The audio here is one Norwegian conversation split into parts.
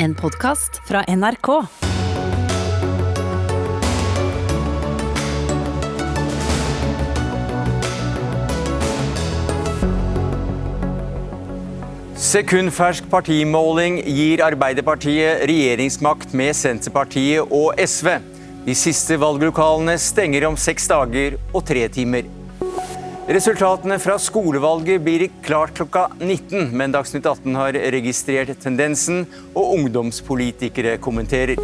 En podkast fra NRK. Sekundfersk partimåling gir Arbeiderpartiet regjeringsmakt med Senterpartiet og SV. De siste valglokalene stenger om seks dager og tre timer. Resultatene fra skolevalget blir klart klokka 19, men Dagsnytt 18 har registrert tendensen, og ungdomspolitikere kommenterer.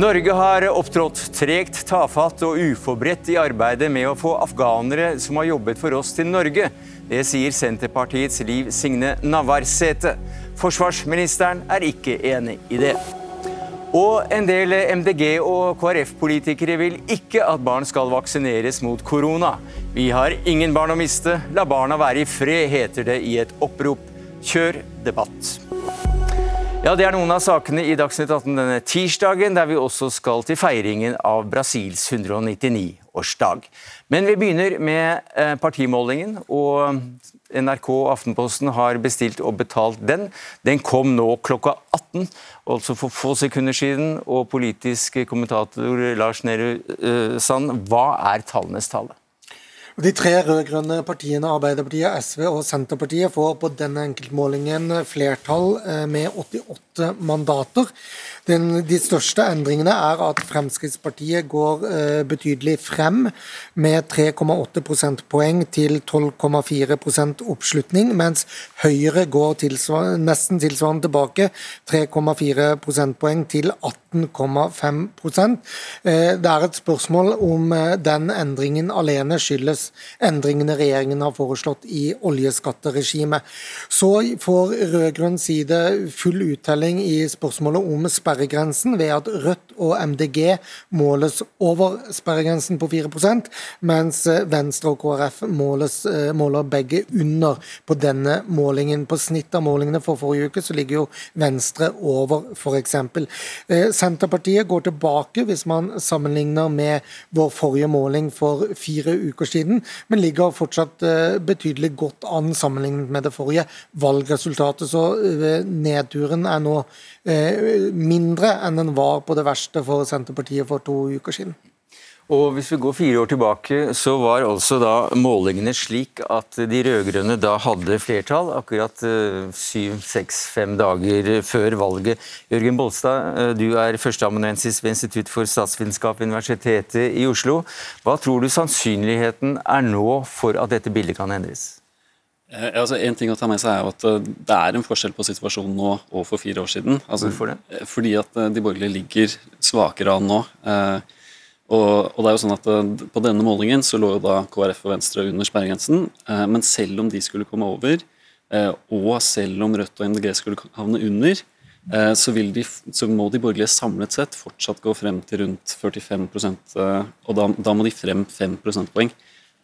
Norge har opptrådt tregt, tafatt og uforberedt i arbeidet med å få afghanere som har jobbet for oss til Norge. Det sier Senterpartiets Liv Signe Navarsete. Forsvarsministeren er ikke enig i det. Og en del MDG- og KrF-politikere vil ikke at barn skal vaksineres mot korona. Vi har ingen barn å miste, la barna være i fred, heter det i et opprop. Kjør debatt. Ja, Det er noen av sakene i Dagsnytt 18 denne tirsdagen, der vi også skal til feiringen av Brasils 199-årsdag. Men vi begynner med eh, partimålingen, og NRK og Aftenposten har bestilt og betalt den. Den kom nå klokka 18, altså for få sekunder siden. Og politisk kommentator Lars Nehru uh, Sand, hva er tallenes tale? De tre rød-grønne partiene, Arbeiderpartiet, SV og Senterpartiet, får på denne enkeltmålingen flertall eh, med 88 mandater. Den, de største endringene er at Fremskrittspartiet går uh, betydelig frem, med 3,8 prosentpoeng til 12,4 oppslutning, mens Høyre går tilsvar nesten tilsvarende tilbake, 3,4 prosentpoeng til 18,5 uh, Det er et spørsmål om uh, den endringen alene skyldes endringene regjeringen har foreslått i oljeskatteregimet. Så får rød-grønn side full uttelling i spørsmålet om sperregrensen ved at Rødt og MDG måles over sperregrensen på 4% mens eh, Venstre og KrF måles, eh, måler begge under på denne målingen. På snitt av målingene for forrige uke så ligger jo Venstre over, f.eks. Eh, Senterpartiet går tilbake hvis man sammenligner med vår forrige måling for fire uker siden, men ligger fortsatt betydelig godt an sammenlignet med det forrige valgresultatet. Så nedturen er nå mindre mindre enn den var på det verste for Senterpartiet for to uker siden. Og Hvis vi går fire år tilbake, så var altså da målingene slik at de rød-grønne da hadde flertall, akkurat eh, syv, seks, fem dager før valget. Jørgen Bolstad, eh, du er førsteamanuensis ved Institutt for statsvitenskap ved Universitetet i Oslo. Hva tror du sannsynligheten er nå for at dette bildet kan endres? Eh, altså, en ting å ta med seg er at eh, Det er en forskjell på situasjonen nå og for fire år siden. Altså, Hvorfor det? Eh, fordi at de borgerlige ligger svakere an nå. Og, og, det er jo sånn at På denne målingen så lå jo da KrF og Venstre under sperregrensen. Men selv om de skulle komme over, og selv om Rødt og MDG skulle havne under, så, de, så må de borgerlige samlet sett fortsatt gå frem til rundt 45% og da, da må de frem 5 prosentpoeng.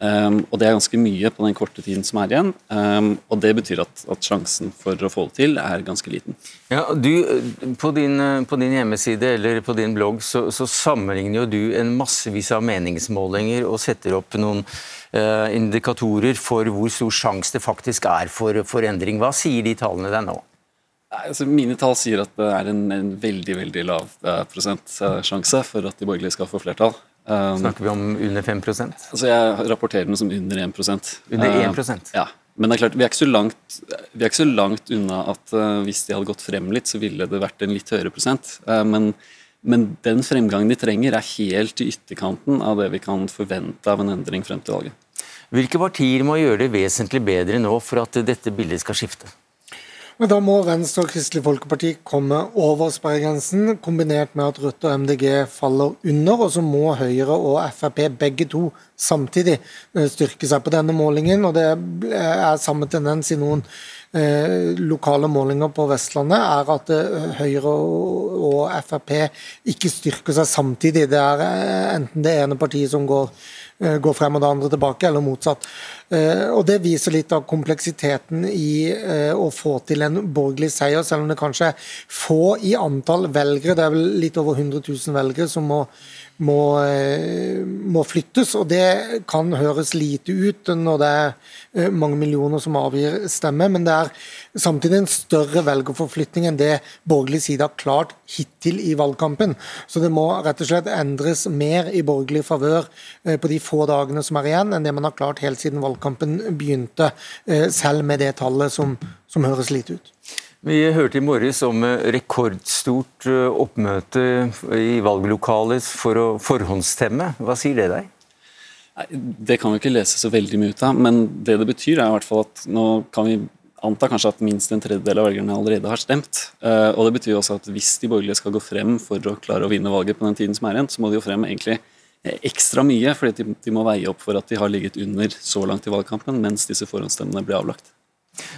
Um, og Det er ganske mye på den korte tiden som er igjen. Um, og Det betyr at, at, sjansen for å få det til er ganske liten. Ja, du, på, din, på din hjemmeside eller på din blogg så, så, sammenligner jo du en massevis av meningsmålinger og setter opp noen uh, indikatorer for hvor stor sjanse det faktisk er for, for endring. Hva sier de tallene deg nå? Altså, mine tall sier at det er en, en veldig veldig lav eh, prosentsjanse for at de borgerlige skal få flertall. Um, Snakker vi om under 5 Altså Jeg rapporterer den som under 1% Under 1 uh, Ja. Men det er klart, vi er ikke så langt, er ikke så langt unna at uh, hvis de hadde gått frem litt, så ville det vært en litt høyere prosent. Uh, men, men, den fremgangen de trenger, er helt i ytterkanten av det vi kan forvente av en endring frem til valget. Hvilke partier må gjøre det vesentlig bedre nå for at dette bildet skal skifte? Men da må Venstre og Kristelig Folkeparti komme over sperregrensen, kombinert med at Rødt og MDG faller under. Og så må Høyre og Frp begge to samtidig eh, styrke seg på denne målingen. og Det er samme tendens i noen eh, lokale målinger på Vestlandet, er at eh, Høyre og, og Frp ikke styrker seg samtidig. Det er eh, enten det ene partiet som går Eh, går frem og det andre tilbake, eller motsatt. Eh, og Det viser litt av kompleksiteten i eh, å få til en borgerlig seier, selv om det kanskje er få i antall velgere. Det er vel litt over 100 000 velgere som må, må, må flyttes. og Det Det kan høres lite ut når det er eh, mange millioner som avgir stemme, men det er samtidig en større velgerforflytning enn det borgerlig side har klart hittil i valgkampen. Så det må rett og slett endres mer i borgerlig favør eh, på de få dagene som er igjen, enn det man har klart helt siden valgkampen begynte, selv med det tallet som, som høres lite ut. Vi hørte i morges om rekordstort eh, oppmøte i valglokalet for å forhåndsstemme. Hva sier det deg? Det kan vi ikke lese så veldig mye ut av, men det det betyr er i hvert fall at nå kan vi anta kanskje at minst en tredjedel av velgerne allerede har stemt. Eh, og det betyr også at hvis de borgerlige skal gå frem for å klare å vinne valget på den tiden som er igjen, så må de jo frem egentlig eh, ekstra mye, fordi de må veie opp for at de har ligget under så langt i valgkampen mens disse forhåndsstemmene ble avlagt.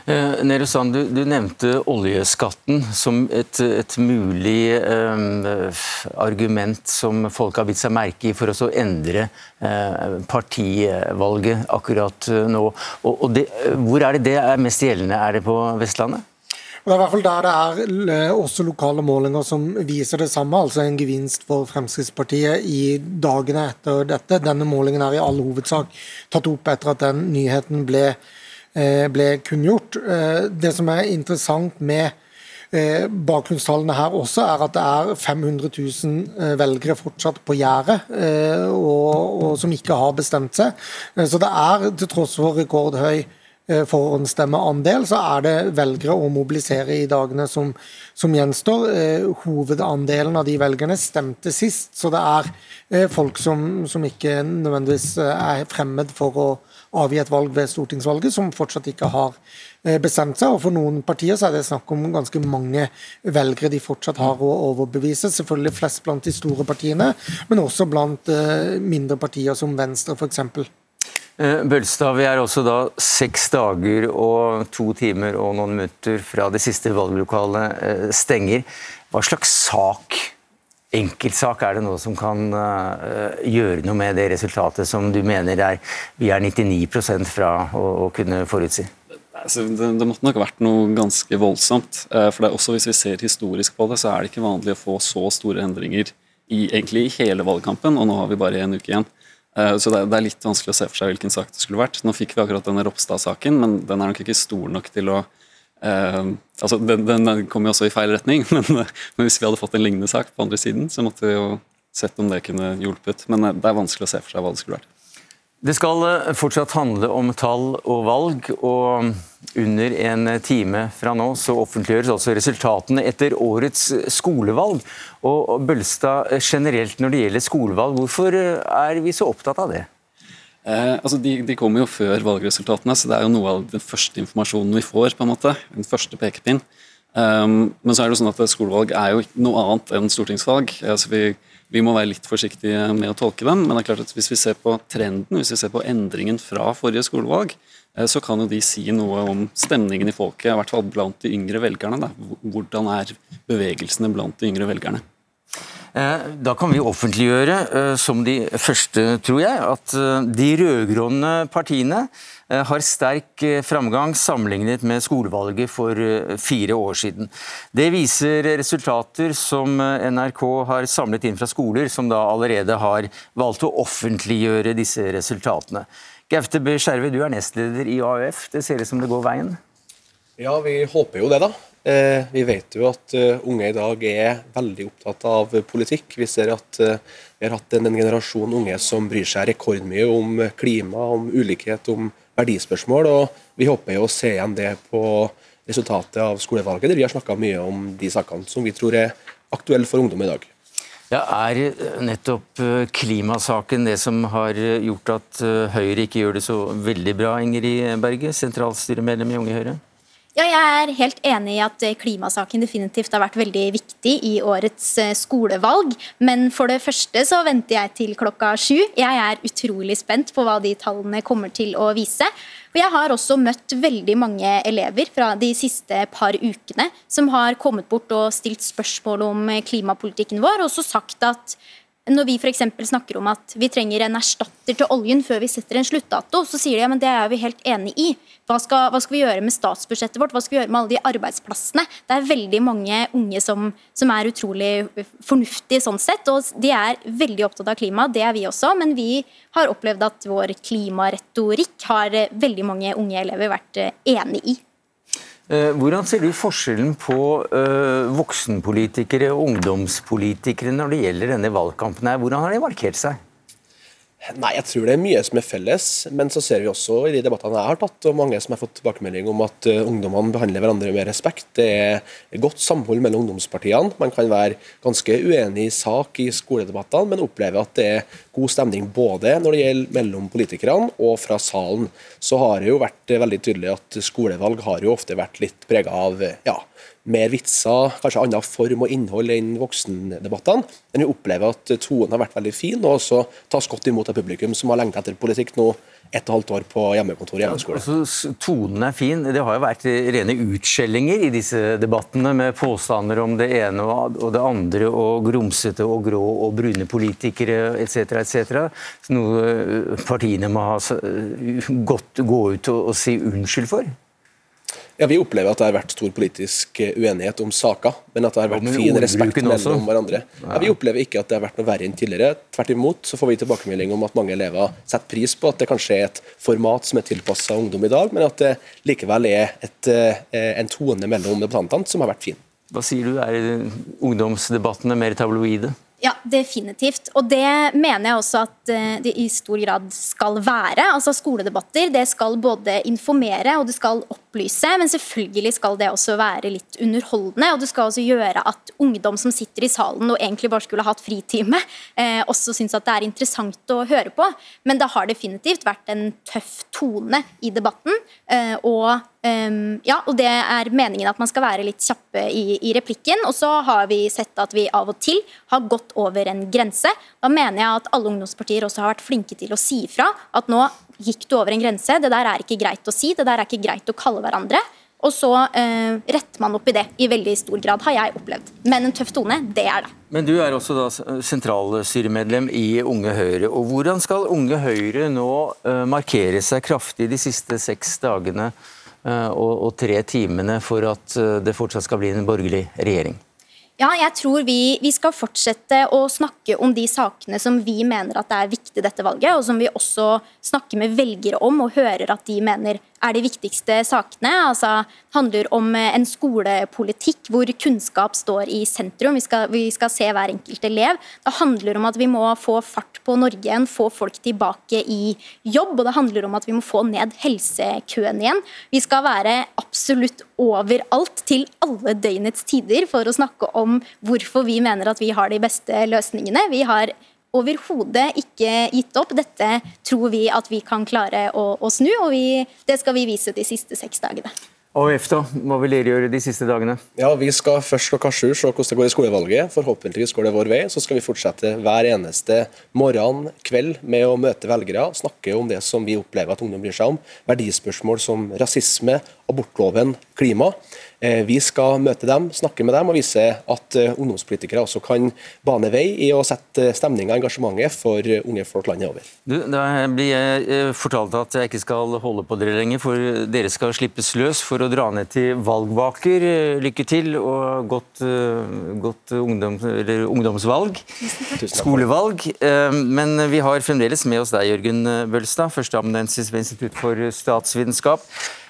Eh, Sand, du, du, nevnte oljeskatten som et, et mulig eh, argument som folk har bitt seg merke i for å endre eh, partivalget akkurat eh, nå. Og, og det, hvor er det det er mest gjeldende? Er det på Vestlandet? Det er i hvert fall der det er eh, også lokale målinger som viser det samme, altså en gevinst for Fremskrittspartiet i dagene etter dette. Denne målingen er i all hovedsak tatt opp etter at den nyheten ble ble kunngjort. Eh, det som er interessant med eh, bakgrunnstallene her også, er at det er 500 000 velgere fortsatt på gjerdet, og, og, som ikke har bestemt seg. Så det er, til tross for rekordhøy forhåndsstemmeandel, så er det velgere å mobilisere i dagene som, som gjenstår. Hovedandelen av de velgerne stemte sist, så det er folk som, som ikke nødvendigvis er fremmed for å avgi et valg ved stortingsvalget, som fortsatt ikke har eh, bestemt seg. og For noen partier så er det snakk om ganske mange velgere de fortsatt har å overbevise. Selvfølgelig flest blant de store partiene, men også blant eh, mindre partier som Venstre f.eks. Eh, Bølstad, vi er også da seks dager og to timer og noen minutter fra det siste valglokalet stenger. Hva slags sak enkeltsak er det noe som kan uh, gjøre noe med det resultatet som du mener er, vi er 99% fra å, å, kunne forutsi? Altså, det, det, måtte nok vært noe ganske voldsomt. Uh, for det er også Hvis vi ser historisk på det, så er det ikke vanlig å få så store endringer i, egentlig i hele valgkampen, og nå har vi bare én uke igjen. Uh, så det, det, er litt vanskelig å se for seg hvilken sak det skulle vært. Nå fikk vi akkurat denne Ropstad-saken, men den er nok ikke stor nok til å Uh, altså den, den, kom jo også i feil retning, men, men, hvis vi hadde fått en lignende sak på andre siden, så måtte vi jo sett om det kunne hjulpet. Men eh, det er vanskelig å se for seg hva det skulle vært. Det skal eh, fortsatt handle om tall og valg, og under en time fra nå så offentliggjøres også resultatene etter årets skolevalg. Og Bølstad, generelt når det gjelder skolevalg, hvorfor er vi så opptatt av det? Eh, altså de, de, kommer jo før valgresultatene, så det er jo noe av den første informasjonen vi får. på en måte, Den første pekepinn. Um, men så er det sånn at skolevalg er jo noe annet enn stortingsvalg. Altså vi, vi, må være litt forsiktige med å tolke dem, men det er klart at hvis vi ser på trenden, hvis vi ser på endringen fra forrige skolevalg, eh, så kan jo de si noe om stemningen i folket, i hvert fall blant de yngre velgerne. Da. Hvordan er bevegelsene blant de yngre velgerne? Eh, da kan vi offentliggjøre, eh, som de første, tror jeg, at eh, de rød-grønne partiene har sterk framgang sammenlignet med skolevalget for fire år siden. Det viser resultater som NRK har samlet inn fra skoler som da allerede har valgt å offentliggjøre disse resultatene. Gaute B. Skjerve, du er nestleder i AUF. Det ser ut som det går veien? Ja, vi håper jo det, da. Eh, vi vet jo at eh, unge i dag er veldig opptatt av politikk. Vi ser at eh, vi har hatt en, generasjon unge som bryr seg rekordmye om klima, om ulikhet, om verdispørsmål. og Vi håper jo å se igjen det på resultatet av skolevalget, der vi har snakka mye om de sakene som vi tror er aktuelle for ungdom i dag. Ja, Er nettopp klimasaken det som har gjort at Høyre ikke gjør det så veldig bra, Ingrid Berge, sentralstyremedlem i Unge Høyre? Ja, jeg er helt enig i at klimasaken definitivt har vært veldig viktig i årets eh, skolevalg. Men for det første så venter jeg til klokka sju. Jeg er utrolig spent på hva de tallene kommer til å vise. Og jeg har også møtt veldig mange elever fra de siste par ukene som har kommet bort og stilt spørsmål om klimapolitikken vår, og også sagt at når vi f.eks. snakker om at vi trenger en erstatter til oljen før vi setter en sluttdato, så sier de ja, det er vi helt enig i. Hva skal, hva skal, vi gjøre med statsbudsjettet vårt, hva skal vi gjøre med alle de arbeidsplassene? Det er veldig mange unge som, som er utrolig fornuftige sånn sett, og de er veldig opptatt av klima, det er vi også. Men vi har opplevd at vår klimaretorikk har veldig mange unge elever vært enig i. Eh, hvordan ser du forskjellen på uh, voksenpolitikere og ungdomspolitikere når det gjelder denne valgkampen? her? Hvordan har de markert seg? Nei, jeg tror det er mye som er felles. Men så ser vi også i de debattene jeg har tatt, og mange som har fått tilbakemelding om at uh, ungdommene behandler hverandre med respekt. Det er godt samhold mellom ungdomspartiene. Man kan være ganske uenig i sak i skoledebattene, men opplever at det er god stemning både når det gjelder mellom politikerne og fra salen. Så har det jo vært veldig tydelig at skolevalg har jo ofte vært litt prega av ja, mer vitser, kanskje annen form og innhold enn voksendebattene. Men vi opplever at tonen har vært veldig fin, og også tas godt imot av publikum, som har lengta etter politikk nå ett og et halvt år på hjemmekontor og hjemmeskole. Ja, altså, tonen er fin. Det har jo vært rene utskjellinger i disse debattene, med påstander om det ene og det andre, og grumsete og grå og brune politikere etc., etc. Noe partiene må ha godt gå ut og si unnskyld for. Ja, Vi opplever at det har vært stor politisk eh, uenighet om saker, men at det har vært fin respekt mellom hverandre. Ja, vi opplever ikke at det har vært noe verre enn tidligere. Tvert imot så får vi tilbakemelding om at mange elever setter pris på at det kanskje er et format som er tilpassa ungdom i dag, men at det likevel er et, eh, en tone mellom debattantene som har vært fin. Hva sier du, er ungdomsdebattene mer tabloide? Ja, definitivt. Og det mener jeg også at eh, det i stor grad skal være. Altså Skoledebatter det skal både informere og det skal opplyse, men selvfølgelig skal det også være litt underholdende. Og det skal også gjøre at ungdom som sitter i salen og egentlig bare skulle hatt fritime, eh, også syns at det er interessant å høre på. Men det har definitivt vært en tøff tone i debatten. Eh, og Um, ja, og Det er meningen at man skal være litt kjappe i, i, replikken. Og så har vi sett at vi av og til har gått over en grense. Da mener jeg at alle ungdomspartier også har vært flinke til å si ifra at nå gikk du over en grense, det der er ikke greit å si, det der er ikke greit å kalle hverandre. Og så uh, retter man opp i det i veldig stor grad, har jeg opplevd. Men en tøff tone, det er det. Men du er også da sentralstyremedlem i Unge Høyre. og Hvordan skal Unge Høyre nå uh, markere seg kraftig de siste seks dagene? Eh, og, og tre timene for at eh, det fortsatt skal bli en borgerlig regjering? Ja, jeg tror vi, vi, skal fortsette å snakke om de sakene som vi mener at det er viktig dette valget, og som vi også snakker med velgere om og hører at de mener er de viktigste sakene. Altså, handler om eh, en skolepolitikk hvor kunnskap står i sentrum. Vi skal, vi skal, se hver enkelt elev. Det handler om at vi må få fart på Norge igjen, få folk tilbake i jobb. Og det handler om at vi må få ned helsekøen igjen. Vi skal være absolutt overalt til alle døgnets tider for å snakke om hvorfor vi mener at vi har de beste løsningene. Vi har overhodet ikke gitt opp. Dette tror vi at vi kan klare å, å snu, og vi, det skal vi vise de siste seks dagene. AUF, da? Hva vil dere gjøre de siste dagene? Ja, Vi skal først klokka sju se hvordan det går i skolevalget. Forhåpentligvis går det vår vei. Så skal vi fortsette hver eneste morgen, kveld med å møte velgere. Snakke om det som vi opplever at ungdom bryr seg om. Verdispørsmål som rasisme, abortloven, klima. Eh, vi skal møte dem, snakke med dem og vise at eh, ungdomspolitikere også kan bane vei i å sette stemninga og engasjementet for unge folk landet over. Du, da blir jeg eh, fortalt at jeg ikke skal holde på dere lenger, for dere skal slippes løs for å dra ned til valgvaker. Lykke til og godt, godt ungdom, ungdomsvalg. Skolevalg. Men vi har fremdeles med oss deg, Jørgen Bølstad, førsteamanuensis ved Institutt for statsvitenskap.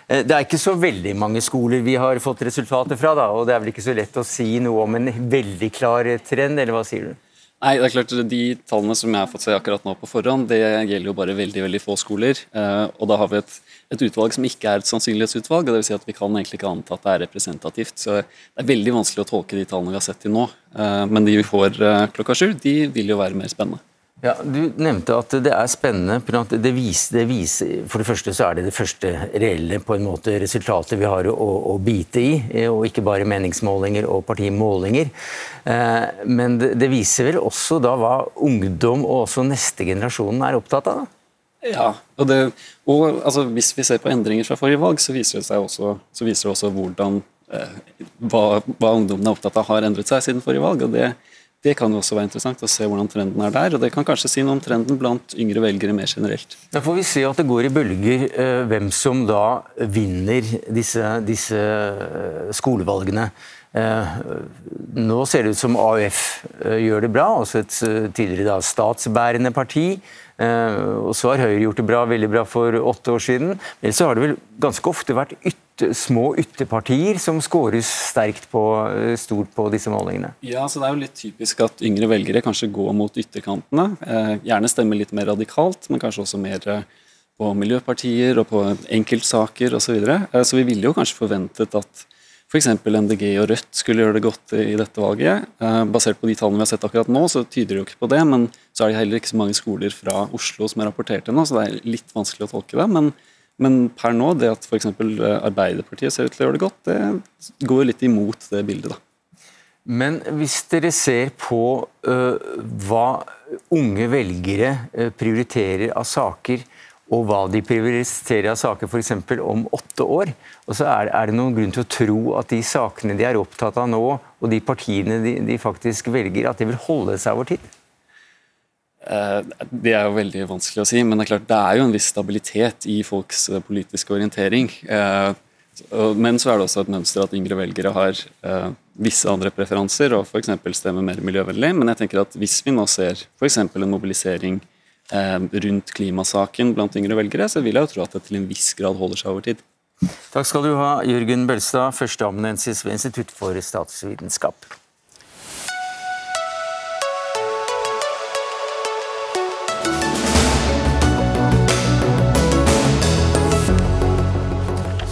Eh, det er ikke så veldig mange skoler vi har fått resultater fra, da, og det er vel ikke så lett å si noe om en veldig klar trend, eller hva sier du? Nei, det er klart De tallene som jeg har fått se akkurat nå på forhånd, det gjelder jo bare veldig veldig få skoler. Eh, og da har vi et, et utvalg som ikke er et sannsynlighetsutvalg. og det vil si at Vi kan egentlig ikke anta at det er representativt. så Det er veldig vanskelig å tolke de tallene vi har sett til nå. Eh, men de vi får klokka sju, de vil jo være mer spennende. Ja, Du nevnte at det er spennende. Det viser, det viser, for det første så er det det første reelle på en måte resultatet vi har å, å bite i, og ikke bare meningsmålinger og partimålinger. Eh, men det, det, viser vel også da hva ungdom og også neste generasjon er opptatt av? Ja, og, det, og altså, hvis vi ser på endringer fra forrige valg, så viser det seg også, så viser det også hvordan eh, hva, hva ungdommen er opptatt av har endret seg siden forrige valg. og det Det kan jo også være interessant å se hvordan trenden er der. Og det kan kanskje si noe om trenden blant yngre velgere mer generelt. Da får vi se at det går i bølger eh, hvem som da vinner disse, disse eh, skolevalgene. Eh, nå ser det ut som AUF eh, gjør det bra, også et eh, tidligere da, statsbærende parti. Og så har Høyre gjort det bra, veldig bra for åtte år siden. Men så har det vel ganske ofte vært ytter, små ytterpartier som skåres sterkt på, stort på disse målingene? Ja, så Det er jo litt typisk at yngre velgere kanskje går mot ytterkantene. Gjerne stemmer litt mer radikalt, men kanskje også mer på miljøpartier og på enkeltsaker osv. Så, videre. så vi ville jo kanskje forventet at f.eks. MDG og Rødt skulle gjøre det godt i dette valget. Eh, basert på de tallene vi har sett akkurat nå, så tyder det jo ikke på det. Men så er det heller ikke så mange skoler fra Oslo som er rapportert ennå, så det er litt vanskelig å tolke det. men men per nå, det at f.eks. Eh, Arbeiderpartiet ser ut til å gjøre det godt, det går litt imot det bildet. da. Men hvis dere ser på uh, hva unge velgere prioriterer av saker, og hva de prioriterer av saker f.eks. om åtte år, og så er, er, det noen grunn til å tro at de sakene de er opptatt av nå, og de partiene de, de faktisk velger, at de vil holde seg over tid? Eh, det er jo veldig vanskelig å si, men det er klart det er jo en viss stabilitet i folks eh, politiske orientering. Eh, men så er det også et mønster at yngre velgere har visse andre preferanser og f.eks. stemmer mer miljøvennlig. Men jeg tenker at hvis vi nå ser f.eks. en mobilisering rundt klimasaken blant yngre velgere, så vil jeg jo tro at det til en viss grad holder seg over tid. Takk skal du ha, Jørgen Bølstad, førsteamanuensis ved Institutt for statsvitenskap.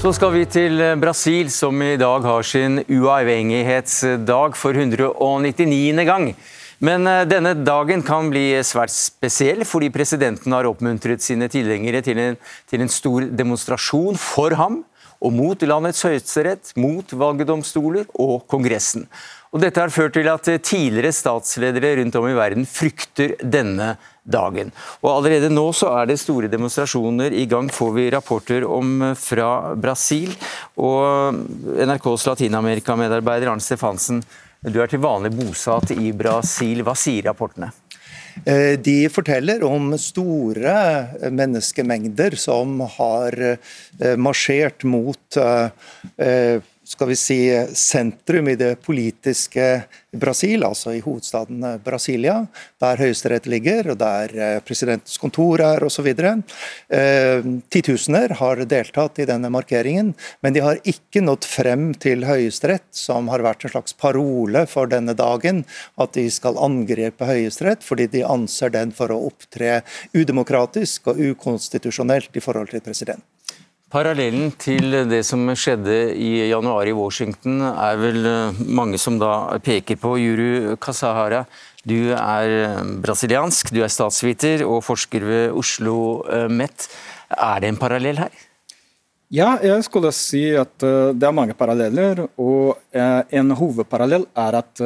Så skal vi til Brasil, som i dag har sin uavhengighetsdag for 199. gang. Men eh, denne dagen kan bli svært spesiell, fordi presidenten har oppmuntret sine tilhengere til til en stor demonstrasjon for ham og mot landets høyesterett, mot valgdomstoler og Kongressen. Og dette har ført til at tidligere statsledere rundt om i verden frykter denne dagen. Og Allerede nå så er det store demonstrasjoner i gang, får vi rapporter om fra Brasil. Og NRKs Latin-Amerika-medarbeider Arne Stefansen, du er til vanlig bosatt i Brasil. Hva sier rapportene? Eh, de forteller om store menneskemengder som har eh, marsjert mot eh, skal vi si, sentrum i det politiske Brasil, altså i hovedstaden Brasilia, der Høyesterett ligger, og der eh, presidentens kontor er osv. Eh, titusener har deltatt i denne markeringen, men de har ikke nådd frem til Høyesterett, som har vært en slags parole for denne dagen, at de skal angripe Høyesterett fordi de anser den for å opptre udemokratisk og ukonstitusjonelt i forhold til presidenten. Parallellen til det som skjedde i januar i Washington, er vel eh, mange som da peker på. Juru Kasahara, du er eh, brasiliansk, du er statsviter og forsker ved Oslo eh, MET. Er det en parallell her? Ja, jeg skulle si at det er mange paralleller. Og en hovedparallell er at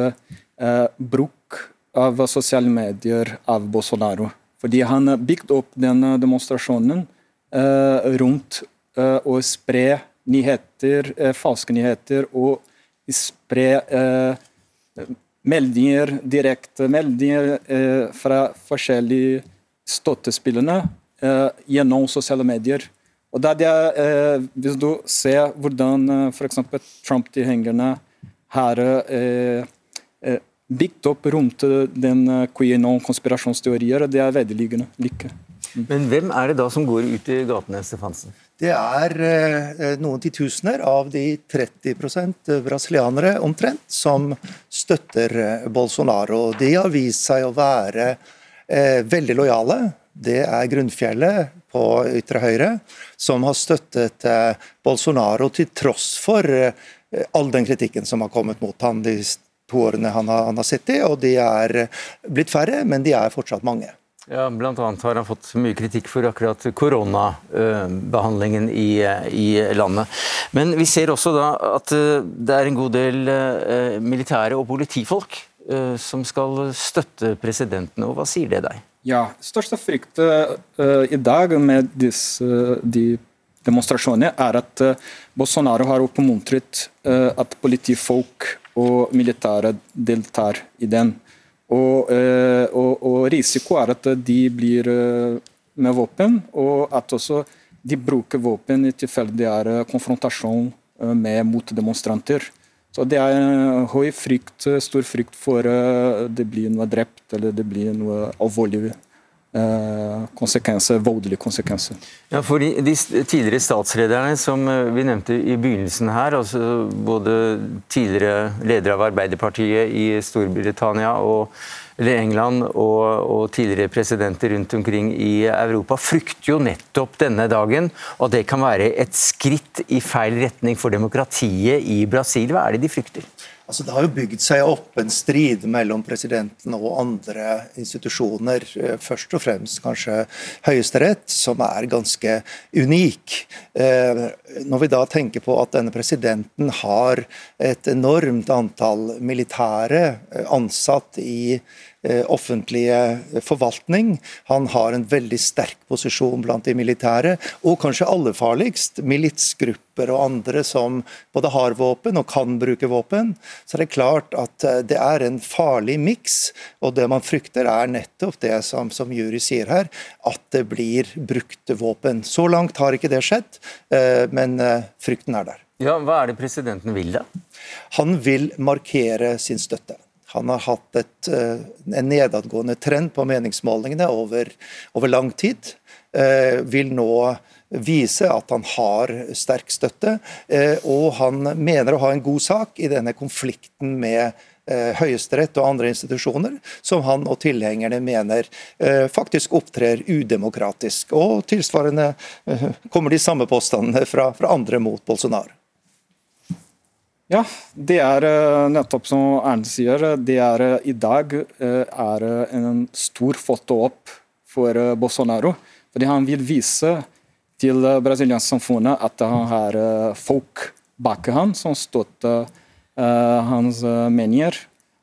bruk av sosiale medier av Bolsonaro. Fordi han bygde opp den demonstrasjonen rundt å eh, spre nyheter, eh, falske nyheter og spre eh, meldinger, direkte meldinger fra forskjellige støttespillerne gjennom sosiale medier. Og det er, Hvis du ser hvordan uh, f.eks. Trump-tilhengerne har bygd opp rundt den QAnon-konspirasjonsteorier, det er veldig like. Mm. Men hvem er det da som går ut i gatene, Stefansen? Det er eh, noen titusener av de 30% brasilianere omtrent som støtter eh, Bolsonaro. De har vist seg å være eh, veldig lojale. Det er grunnfjellet på ytre høyre som har støttet Bolsonaro til tross for all den kritikken som har kommet mot ham de to årene han har, han har sittet. Og de er blitt færre, men de er fortsatt mange. Ja, annet har han fått mye kritikk for akkurat koronabehandlingen i, i, landet. Men vi ser også da at eh, det er en god del eh, militære og politifolk eh, som skal støtte presidenten. og Hva sier det deg? Ja, Største frykt i dag med disse, de demonstrasjonene er at Bolsonaro har oppmuntret at politifolk og militære deltar i den. Og, og, og risiko er at de blir med våpen, og at også de bruker våpen i tilfelle det er konfrontasjon med motdemonstranter. Så Det er høy frykt, stor frykt for det blir noe drept eller det blir noe alvorlig Eh, konsekvenser, voldelige konsekvenser. Ja, for de, de, tidligere statslederne som eh, vi nevnte i begynnelsen her, altså både tidligere ledere av Arbeiderpartiet i Storbritannia og eller England og, og, tidligere presidenter rundt omkring i Europa frykter jo nettopp denne dagen, og det kan være et skritt i feil retning for demokratiet i Brasil. Hva er det de frykter? Altså, det har jo bygd seg opp en strid mellom presidenten og andre institusjoner. Eh, først og fremst kanskje Høyesterett, som er ganske unik. Eh, når vi da tenker på at denne presidenten har et enormt antall militære eh, ansatt i offentlige forvaltning. Han har en veldig sterk posisjon blant de militære, og kanskje aller farligst, militsgrupper og andre som både har våpen og kan bruke våpen. Så det er klart at eh, det er en farlig miks, og det man frykter er nettopp det som, som Jury sier her, at det blir brukte våpen. Så langt har ikke det skjedd, eh, men frykten er der. Ja, Hva er det presidenten vil, da? Han vil markere sin støtte. Han har hatt et, eh, en nedadgående trend på meningsmålingene over, over lang tid. Eh, vil nå vise at han har sterk støtte, eh, og han mener å ha en god sak i denne konflikten med Høyesterett og andre institusjoner, som han og tilhengerne mener faktisk opptrer udemokratisk. Og tilsvarende kommer de samme påstandene fra, fra andre mot Bolsonaro. Ja, det er eh, nettopp som Erne sier. Det er eh, i dag eh, er en stor foto opp for Bolsonaro. Fordi han vil vise til brasiliansk samfunnet at han har folk bak han som støtter hans meninger.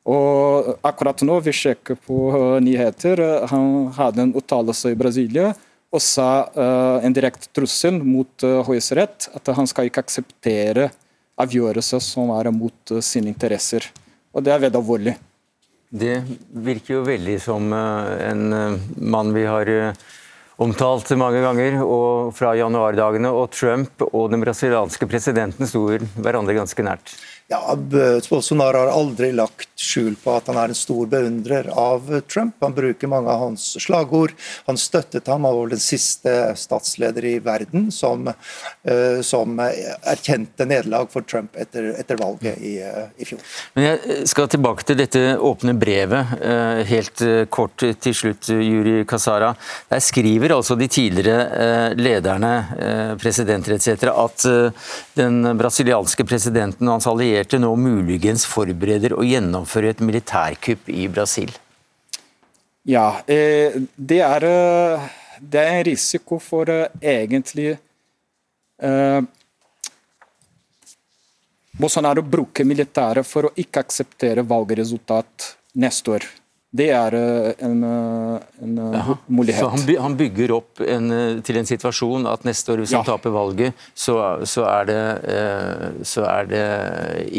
Og akkurat nå vi sjekker på nyheter, han hadde en uttalelse i Brasilia og sa en direkte trussel mot Høyesterett at han skal ikke akseptere avgjørelser som er mot eh, sine interesser. Og det er veldig alvorlig. Det virker jo veldig som eh, en eh, mann vi har omtalt mange ganger, og fra januardagene. Og Trump og den brasilianske presidenten sto hverandre ganske nært. Ja, Bolsonaro har aldri lagt skjul på at han er en stor beundrer av Trump. Han bruker mange av hans slagord. Han støttet ham, var den siste statsleder i verden som, uh, som erkjente nederlag for Trump etter, etter valget i, uh, i, fjor. Men Jeg skal tilbake til dette åpne brevet, helt kort til slutt, Juri Kasara. Der skriver altså de tidligere lederne, presidenter etc., at den brasilianske presidenten og hans allierte allierte nå muligens forbereder å gjennomføre et militærkupp i Brasil? Ja, eh, det er, eh, det er en risiko for eh, egentlig Bolsonaro bruker militæret for å ikke akseptere valgresultat neste år. Det er en, en mulighet. Så han, bygger opp en, til en situasjon at neste år, hvis ja. han taper valget, så, så, er det, eh, så, er det,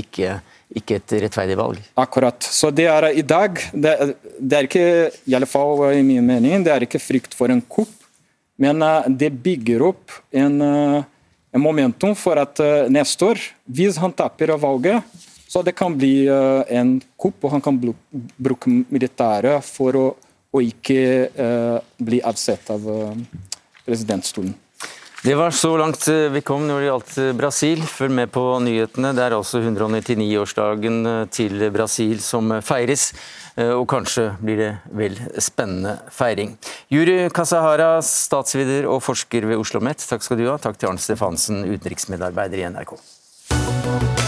ikke, ikke et rettferdig valg? Akkurat. Så det er i dag Det, det er ikke, i alle fall i min mening, det er ikke frykt for en kupp, men eh, det bygger opp en, eh, en momentum for at neste år, hvis han taper valget så det kan bli uh, en kupp, og han kan bruke militæret for å, å ikke uh, bli avsett av uh, presidentstolen. Det var så langt vi kom når det gjaldt Brasil. Følg med på nyhetene. Det er altså 199-årsdagen til Brasil som feires. Og kanskje blir det vel spennende feiring. Juri Kasahara, statsviter og forsker ved Oslo OsloMet, takk skal du ha. Takk til Arnt Stefansen, utenriksmedarbeider i NRK.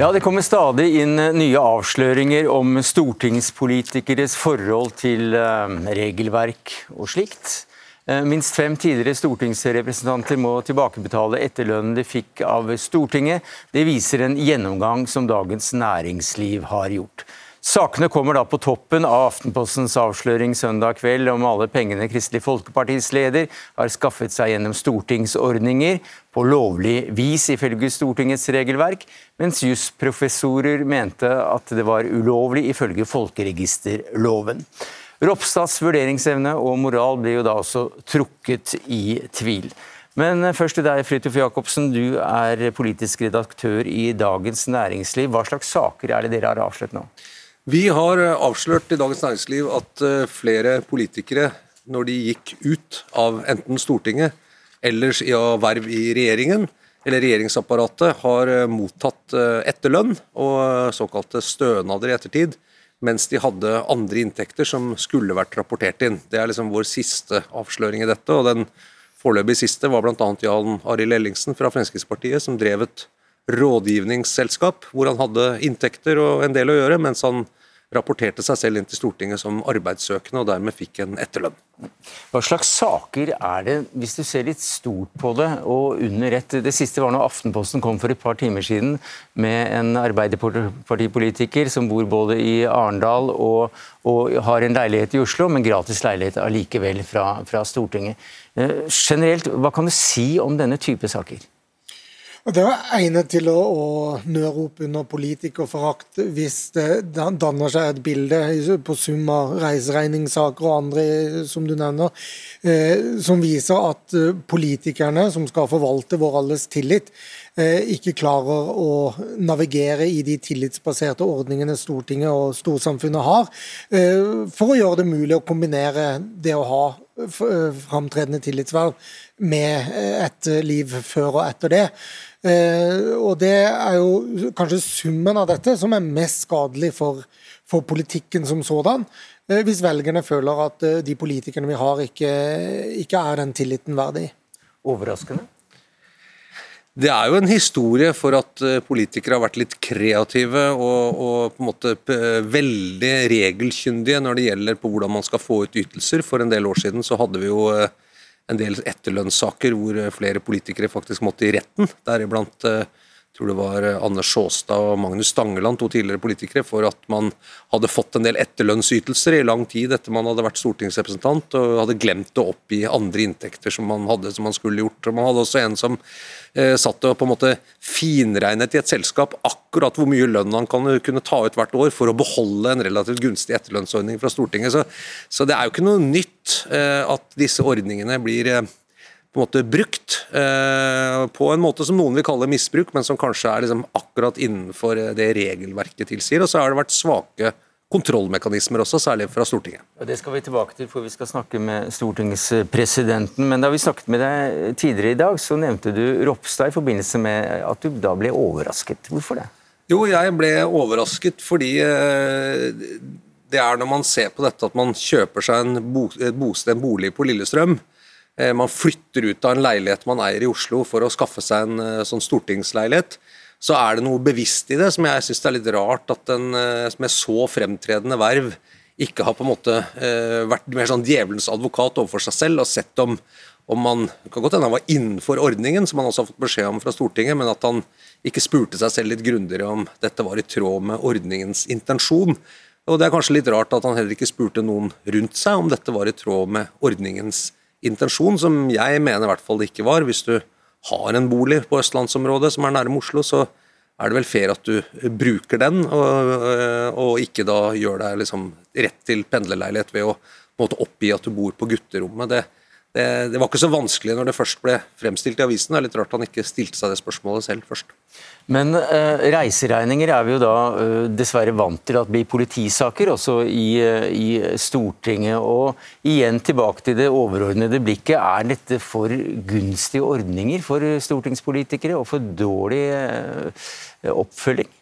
Ja, Det kommer stadig inn nye avsløringer om stortingspolitikeres forhold til eh, regelverk og slikt. Eh, minst fem tidligere stortingsrepresentanter må tilbakebetale etterlønnen de fikk av Stortinget. Det viser en gjennomgang som Dagens Næringsliv har gjort. Sakene kommer da på toppen av Aftenpostens avsløring søndag kveld om alle pengene Kristelig Folkepartis leder har skaffet seg gjennom stortingsordninger på lovlig vis ifølge Stortingets regelverk, mens jusprofessorer mente at det var ulovlig ifølge folkeregisterloven. Ropstads vurderingsevne og moral blir jo da også trukket i tvil. Men først til deg, Fridtjof Jacobsen. Du er politisk redaktør i Dagens Næringsliv. Hva slags saker er det dere har avslørt nå? Vi har eh, avslørt i Dagens Næringsliv at eh, flere politikere, når de gikk ut av enten Stortinget eller av verv i regjeringen eller regjeringsapparatet, har eh, mottatt etterlønn og såkalte stønader i ettertid, mens de hadde andre inntekter som skulle vært rapportert inn. Det er liksom vår siste avsløring i dette. og Den foreløpig siste var bl.a. Jan Arild Ellingsen fra Fremskrittspartiet, som drev et rådgivningsselskap hvor han hadde inntekter og en del å gjøre, mens han rapporterte seg selv inn til Stortinget som arbeidssøkende og dermed fikk en etterlønn. Hva slags saker er det, hvis du ser litt stort på det og under ett? Det siste var når Aftenposten kom for et par timer siden med en arbeiderpartipolitiker som bor både i Arendal og, og, har en leilighet i Oslo, men gratis leilighet allikevel fra, fra Stortinget. Eh, generelt, hva kan du si om denne type saker? Det er egnet til å, å nøre opp under politikerforakt hvis det danner seg et bilde på sum av reiseregningssaker og andre som du nevner, eh, som viser at eh, politikerne som skal forvalte vår alles tillit, ikke klarer å navigere i de tillitsbaserte ordningene Stortinget og storsamfunnet har, eh, for å gjøre det mulig å kombinere det å ha eh, framtredende tillitsverv med eh, et liv før og etter det. Eh, og det er jo kanskje summen av dette som er mest skadelig for, for politikken som sådan. Eh, hvis velgerne føler at eh, de politikerne vi har, ikke, ikke er den tilliten verdig. Overraskende? Det er jo en historie for at politikere har vært litt kreative og, og på en måte veldig regelkyndige når det gjelder på hvordan man skal få ut ytelser. For en del år siden så hadde vi jo en del etterlønnssaker hvor eh, flere politikere faktisk måtte i retten. Deriblant eh, tror det var Anders Anne Sjåstad og Magnus Stangeland, to tidligere politikere, for at man hadde fått en del etterlønnsytelser i lang tid etter man hadde vært stortingsrepresentant og hadde glemt å oppgi andre inntekter som man hadde som man skulle gjort. Og man hadde også en som eh, satt og på en måte finregnet i et selskap akkurat hvor mye lønn han kan, kunne ta ut hvert år for å beholde en relativt gunstig etterlønnsordning fra Stortinget. Så, så det er jo ikke noe nytt eh, at disse ordningene blir eh, på en måte brukt eh, på en måte som noen vil kalle misbruk, men som kanskje er liksom akkurat innenfor det regelverket tilsier. Og så har det vært svake kontrollmekanismer også, særlig fra Stortinget. Og det skal vi tilbake til, for vi skal snakke med stortingspresidenten. Men da vi snakket med deg tidligere i dag, så nevnte du Ropstad i forbindelse med at du da ble overrasket. Hvorfor det? Jo, jeg ble overrasket fordi eh, det er når man ser på dette at man kjøper seg en, bo, en bolig på Lillestrøm, Eh, man flytter ut av en leilighet man eier i Oslo for å skaffe seg en eh, sånn stortingsleilighet, så er det noe bevisst i det som jeg syns er litt rart at en eh, med så fremtredende verv ikke har på en måte vært mer sånn djevelens advokat overfor seg selv og sett om, om man kan godt hende han var innenfor ordningen, som han også har fått beskjed om fra Stortinget, men at han ikke spurte seg selv litt grundigere om dette var i tråd med ordningens intensjon. Og Det er kanskje litt rart at han heller ikke spurte noen rundt seg om dette var i tråd med ordningens intensjon intensjon, som jeg mener i hvert fall det ikke var. Hvis du har en bolig på østlandsområdet som er nærme Oslo, så er det vel fair at du bruker den, og, og ikke da gjør deg liksom rett til pendlerleilighet ved å måte, oppgi at du bor på gutterommet. Det, det, det, var ikke så vanskelig når det først ble fremstilt i avisen. Det er litt rart han ikke stilte seg det spørsmålet selv først. Men uh, reiseregninger er vi jo da uh, dessverre vant til at blir politisaker, også i, uh, i, Stortinget. Og igjen tilbake til det overordnede blikket. Er dette for gunstige ordninger for stortingspolitikere, og for dårlig oppfølging?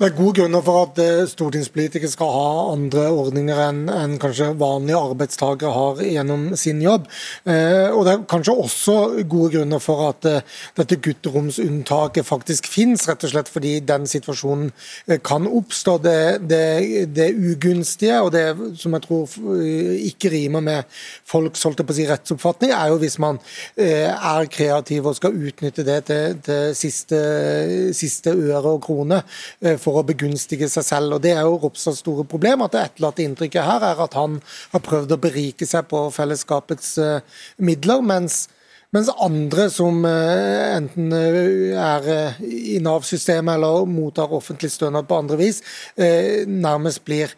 Det er gode grunner for at eh, stortingspolitikere skal ha andre ordninger enn, enn kanskje vanlige arbeidstakere har gjennom sin jobb. Eh, og Det er kanskje også gode grunner for at eh, dette gutteromsunntaket faktisk finnes, rett og slett fordi den situasjonen eh, kan oppstå. Det, det, det, ugunstige, og det som jeg tror eh, ikke rimer med folks holdt på å si, rettsoppfatning, er jo hvis man eh, er kreativ og skal utnytte det til, til siste, siste øre og krone. for for å begunstige seg selv. og Det er jo Ropstads store problem. at Det etterlatte inntrykket her er at han har prøvd å berike seg på fellesskapets midler. mens mens andre som enten er i Nav-systemet eller mottar offentlig stønad på andre vis, nærmest blir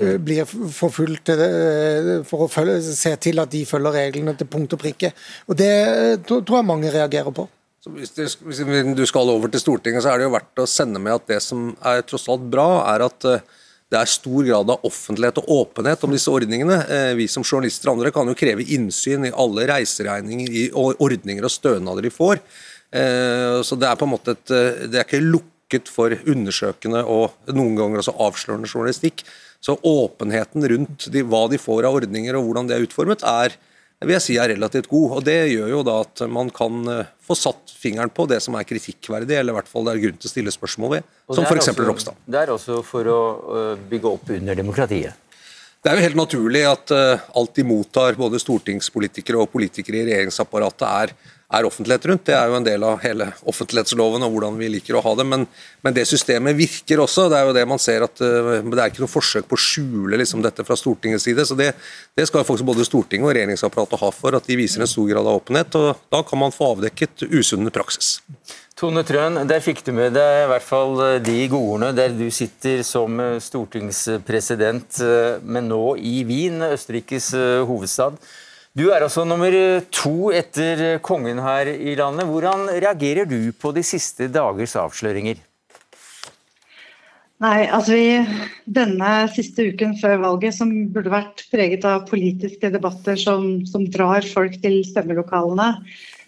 Eh, blir forfulgt eh, for å følge, se til at de følger reglene til punkt og prikke. Og Det tror jeg mange reagerer på. Hvis, du skal over til Stortinget, så er det jo verdt å sende med at det som er tross alt bra, er at eh, det er stor grad av offentlighet og åpenhet om disse ordningene. Vi som journalister og andre kan jo kreve innsyn i alle reiseregninger, i ordninger og stønader de får. Så det er på en måte et, det er ikke lukket for undersøkende og noen ganger også avslørende journalistikk. Så åpenheten rundt de, hva de får av ordninger og hvordan det er utformet, er vil jeg si er relativt god. og Det gjør jo da at man kan eh, få satt fingeren på det som er kritikkverdig, eller i hvert fall det er grunn til å stille spørsmål ved, som f.eks. Ropstad. Det er også for å eh, bygge opp under demokratiet. Det er jo helt naturlig at uh, alt de mottar, både stortingspolitikere og politikere i regjeringsapparatet, er er offentlighet rundt. Det er jo en del av hele offentlighetsloven og hvordan vi liker å ha det. Men, men det systemet virker også. Det er jo det man ser at uh, det er ikke noe forsøk på å skjule liksom, dette fra Stortingets side. så Det, det skal faktisk både Stortinget og regjeringsapparatet ha for, at de viser en stor grad av åpenhet. og Da kan man få avdekket usunn praksis. Tone Trøen, der fikk du med deg i hvert fall eh, de godordene der du sitter som eh, stortingspresident, men nå i Wien, Østerrikes hovedstad. Du er altså nummer to etter kongen her i landet. Hvordan reagerer du på de siste dagers avsløringer? Nei, altså vi, Denne siste uken før valget, som burde vært preget av politiske debatter som, som drar folk til stemmelokalene,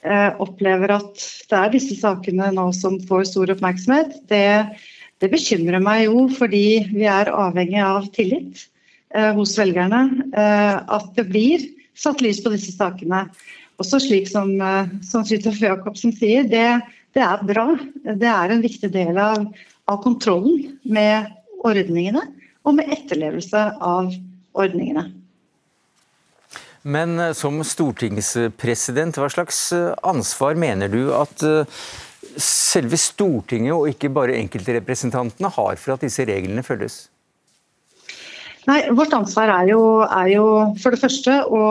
eh, opplever at det er disse sakene nå som får stor oppmerksomhet. Det, det bekymrer meg jo, fordi vi er avhengig av tillit eh, hos velgerne. Eh, at det blir satt lys på disse sakene. Også slik som, eh, som Fridtjof Jacobsen sier, det, det, er bra. Det er en viktig del av, av, kontrollen med ordningene og med etterlevelse av ordningene. Men eh, som stortingspresident, hva slags eh, ansvar mener du at selve Stortinget og ikke bare enkeltrepresentantene har for at disse reglene følges? Nei, Vårt ansvar er jo, er jo, for det første å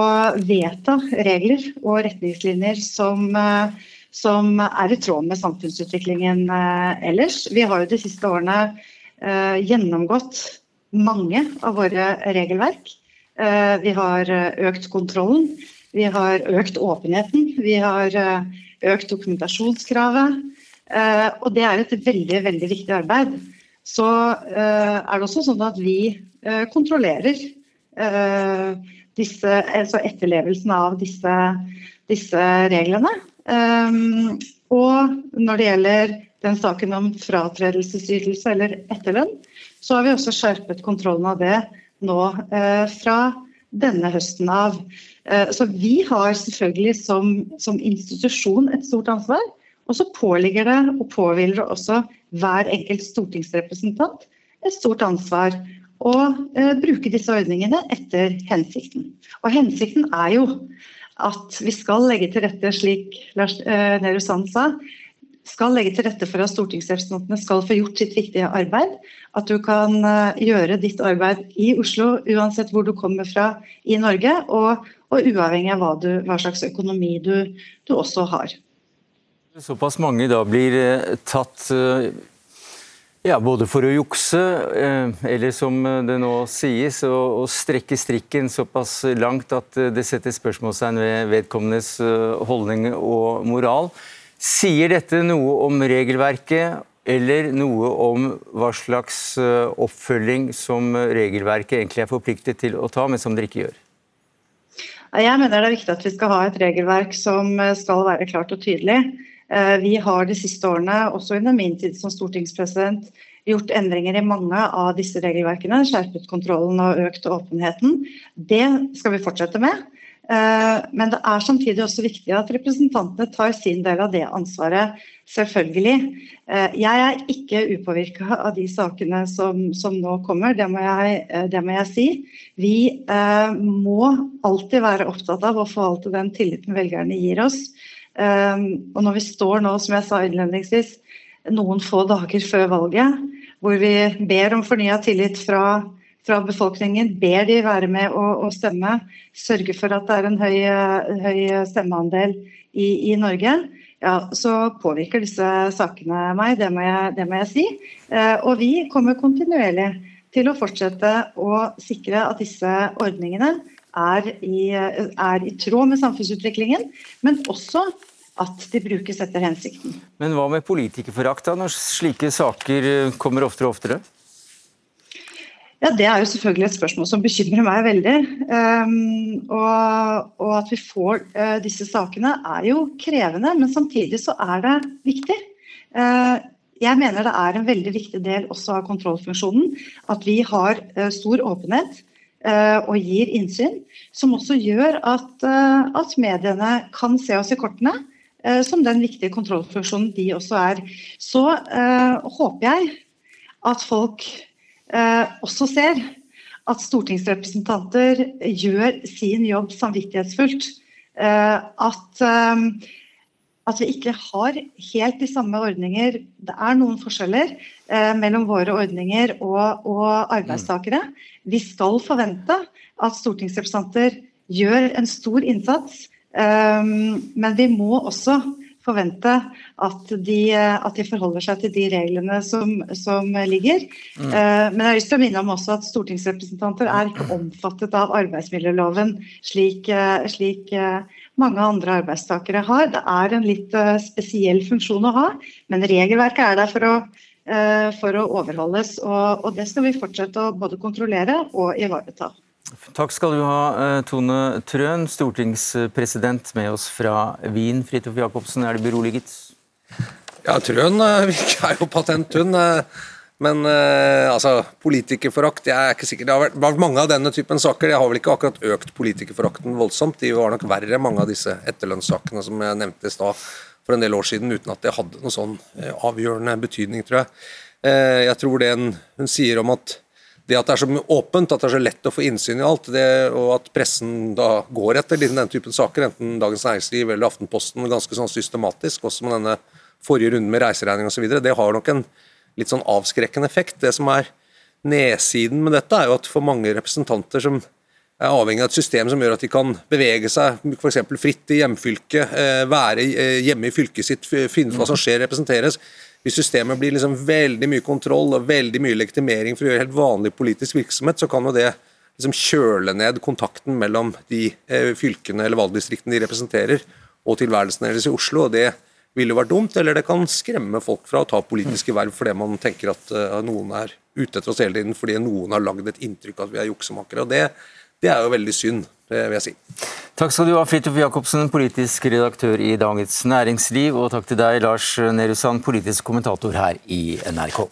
vedta regler og retningslinjer som, eh, som er i tråd med samfunnsutviklingen eh, ellers. Vi har jo de siste årene eh, gjennomgått mange av våre regelverk. Vi har økt kontrollen, vi har økt åpenheten, vi har økt dokumentasjonskravet. Og det er et veldig, veldig viktig arbeid. Så er det også sånn at vi kontrollerer eh, disse, altså etterlevelsen av disse, disse reglene. Eh, og når det gjelder den saken om fratredelsesytelse eller etterlønn, så har vi også skjerpet kontrollen av det nå fra denne høsten av. Så vi har selvfølgelig som, som institusjon et stort ansvar. Og så påligger det og påhviler det også hver enkelt stortingsrepresentant et stort ansvar og eh, bruke disse ordningene etter hensikten. Og hensikten er jo at vi skal legge til rette, slik Lars eh, Nehru Sand sa, skal legge til rette for at stortingsrepresentantene skal få gjort sitt viktige arbeid. At du kan eh, gjøre ditt arbeid i Oslo uansett hvor du kommer fra i Norge, og, og uavhengig av hva, du, hva slags økonomi du, du, også har. Såpass mange da blir eh, tatt eh, ja, både for å jukse, eh, eller som det nå sies, å strekke strikken såpass langt at det setter spørsmålstegn ved vedkommendes eh, holdning og moral. Sier dette noe om regelverket, eller noe om hva slags eh, oppfølging som regelverket egentlig er forpliktet til å ta, men som dere ikke gjør? Jeg mener det er viktig at vi skal ha et regelverk som skal være klart og tydelig. Eh, vi har de siste årene, også under min tid som stortingspresident, gjort endringer i mange av disse regelverkene. Skjerpet kontrollen og økt åpenheten. Det skal vi fortsette med. Eh, men det er samtidig også viktig at representantene tar sin del av det ansvaret, selvfølgelig. Eh, jeg er ikke upåvirka av de sakene som, som nå kommer, det må, jeg, det må, jeg, si. Vi må alltid være opptatt av å forvalte den tilliten velgerne gir oss. Ehm, og når vi står nå, som jeg sa innledningsvis, noen få dager før valget, hvor vi ber om fornya tillit fra, fra, befolkningen, ber de være med å, å, stemme, sørge for at det er en høy, høy stemmeandel i, i Norge, ja, så påvirker disse sakene meg, det må jeg, det må jeg si. Eh, og vi kommer kontinuerlig til å fortsette å sikre at disse ordningene er i, er i tråd med samfunnsutviklingen, men også at de brukes etter hensikten. Men hva med politikerforakt, når slike saker eh, kommer oftere og oftere? Ja, Det er jo selvfølgelig et spørsmål som bekymrer meg veldig. Um, og, og, at vi får uh, disse sakene er jo krevende, men samtidig så er det viktig. Uh, jeg mener det er en veldig viktig del også av kontrollfunksjonen at vi har uh, stor åpenhet og gir innsyn, som også gjør at, at mediene kan se oss i kortene Eh, som den viktige kontrollfunksjonen de også er. Så håper jeg at folk også ser at stortingsrepresentanter gjør sin jobb samvittighetsfullt. At, at, vi ikke har helt de samme ordninger. Det er noen forskjeller mellom våre ordninger og, og arbeidstakere. Vi skal forvente at stortingsrepresentanter gjør en stor innsats eh, men vi må også forvente at de, at de, forholder seg til de reglene som, som ligger. Mm. Ehm, men jeg har lyst til å minne om også at stortingsrepresentanter er ikke omfattet av arbeidsmiljøloven, slik, slik mange andre arbeidstakere har. Det er en litt eh, spesiell funksjon å ha, men regelverket er der for å, eh, for å overholdes. Og, og det skal vi fortsette å både kontrollere og ivareta. Takk skal du ha, eh, Tone Trøen, stortingspresident med oss fra Wien. Fridtjof Jacobsen, er du beroliget? Ja, Trøen er jo patent, hun. Eh, men altså, politikerforakt jeg er ikke sikker. Det har vært, vært mange av denne typen saker. Jeg har vel ikke akkurat økt politikerforakten voldsomt. De var nok verre, mange av disse etterlønnssakene som jeg nevnte i stad for en del år siden, uten at det hadde noen sånn avgjørende betydning, tror jeg. Jeg tror det hun sier om at det at det er så åpent, at det er så lett å få innsyn i alt, det, og at pressen da går etter denne typen saker, enten Dagens Næringsliv eller Aftenposten, ganske sånn systematisk, også med denne forrige runden med reiseregning osv., det har nok en litt sånn avskrekkende effekt. Det som er nedsiden med dette, er jo at for mange representanter som er avhengig av et system som gjør at de kan bevege seg f.eks. fritt i hjemfylket, eh, være eh, hjemme i fylket sitt, finne hva som skjer, representeres, hvis systemet blir liksom veldig mye kontroll og veldig mye legitimering for å gjøre helt vanlig politisk virksomhet, så kan jo det liksom kjøle ned kontakten mellom de eh, fylkene eller valgdistriktene de representerer, og tilværelsen deres i Oslo. og det ville jo vært dumt, eller det kan skremme folk fra å ta politiske verv fordi man tenker at uh, noen er ute etter oss hele tiden fordi noen har lagd et inntrykk av at vi er juksemakere. og det, det er jo veldig synd, det vil jeg si. Takk skal du ha, Fridtjof Jacobsen, politisk redaktør i Dagens Næringsliv. Og takk til deg, Lars Nehru Sand, politisk kommentator her i NRK.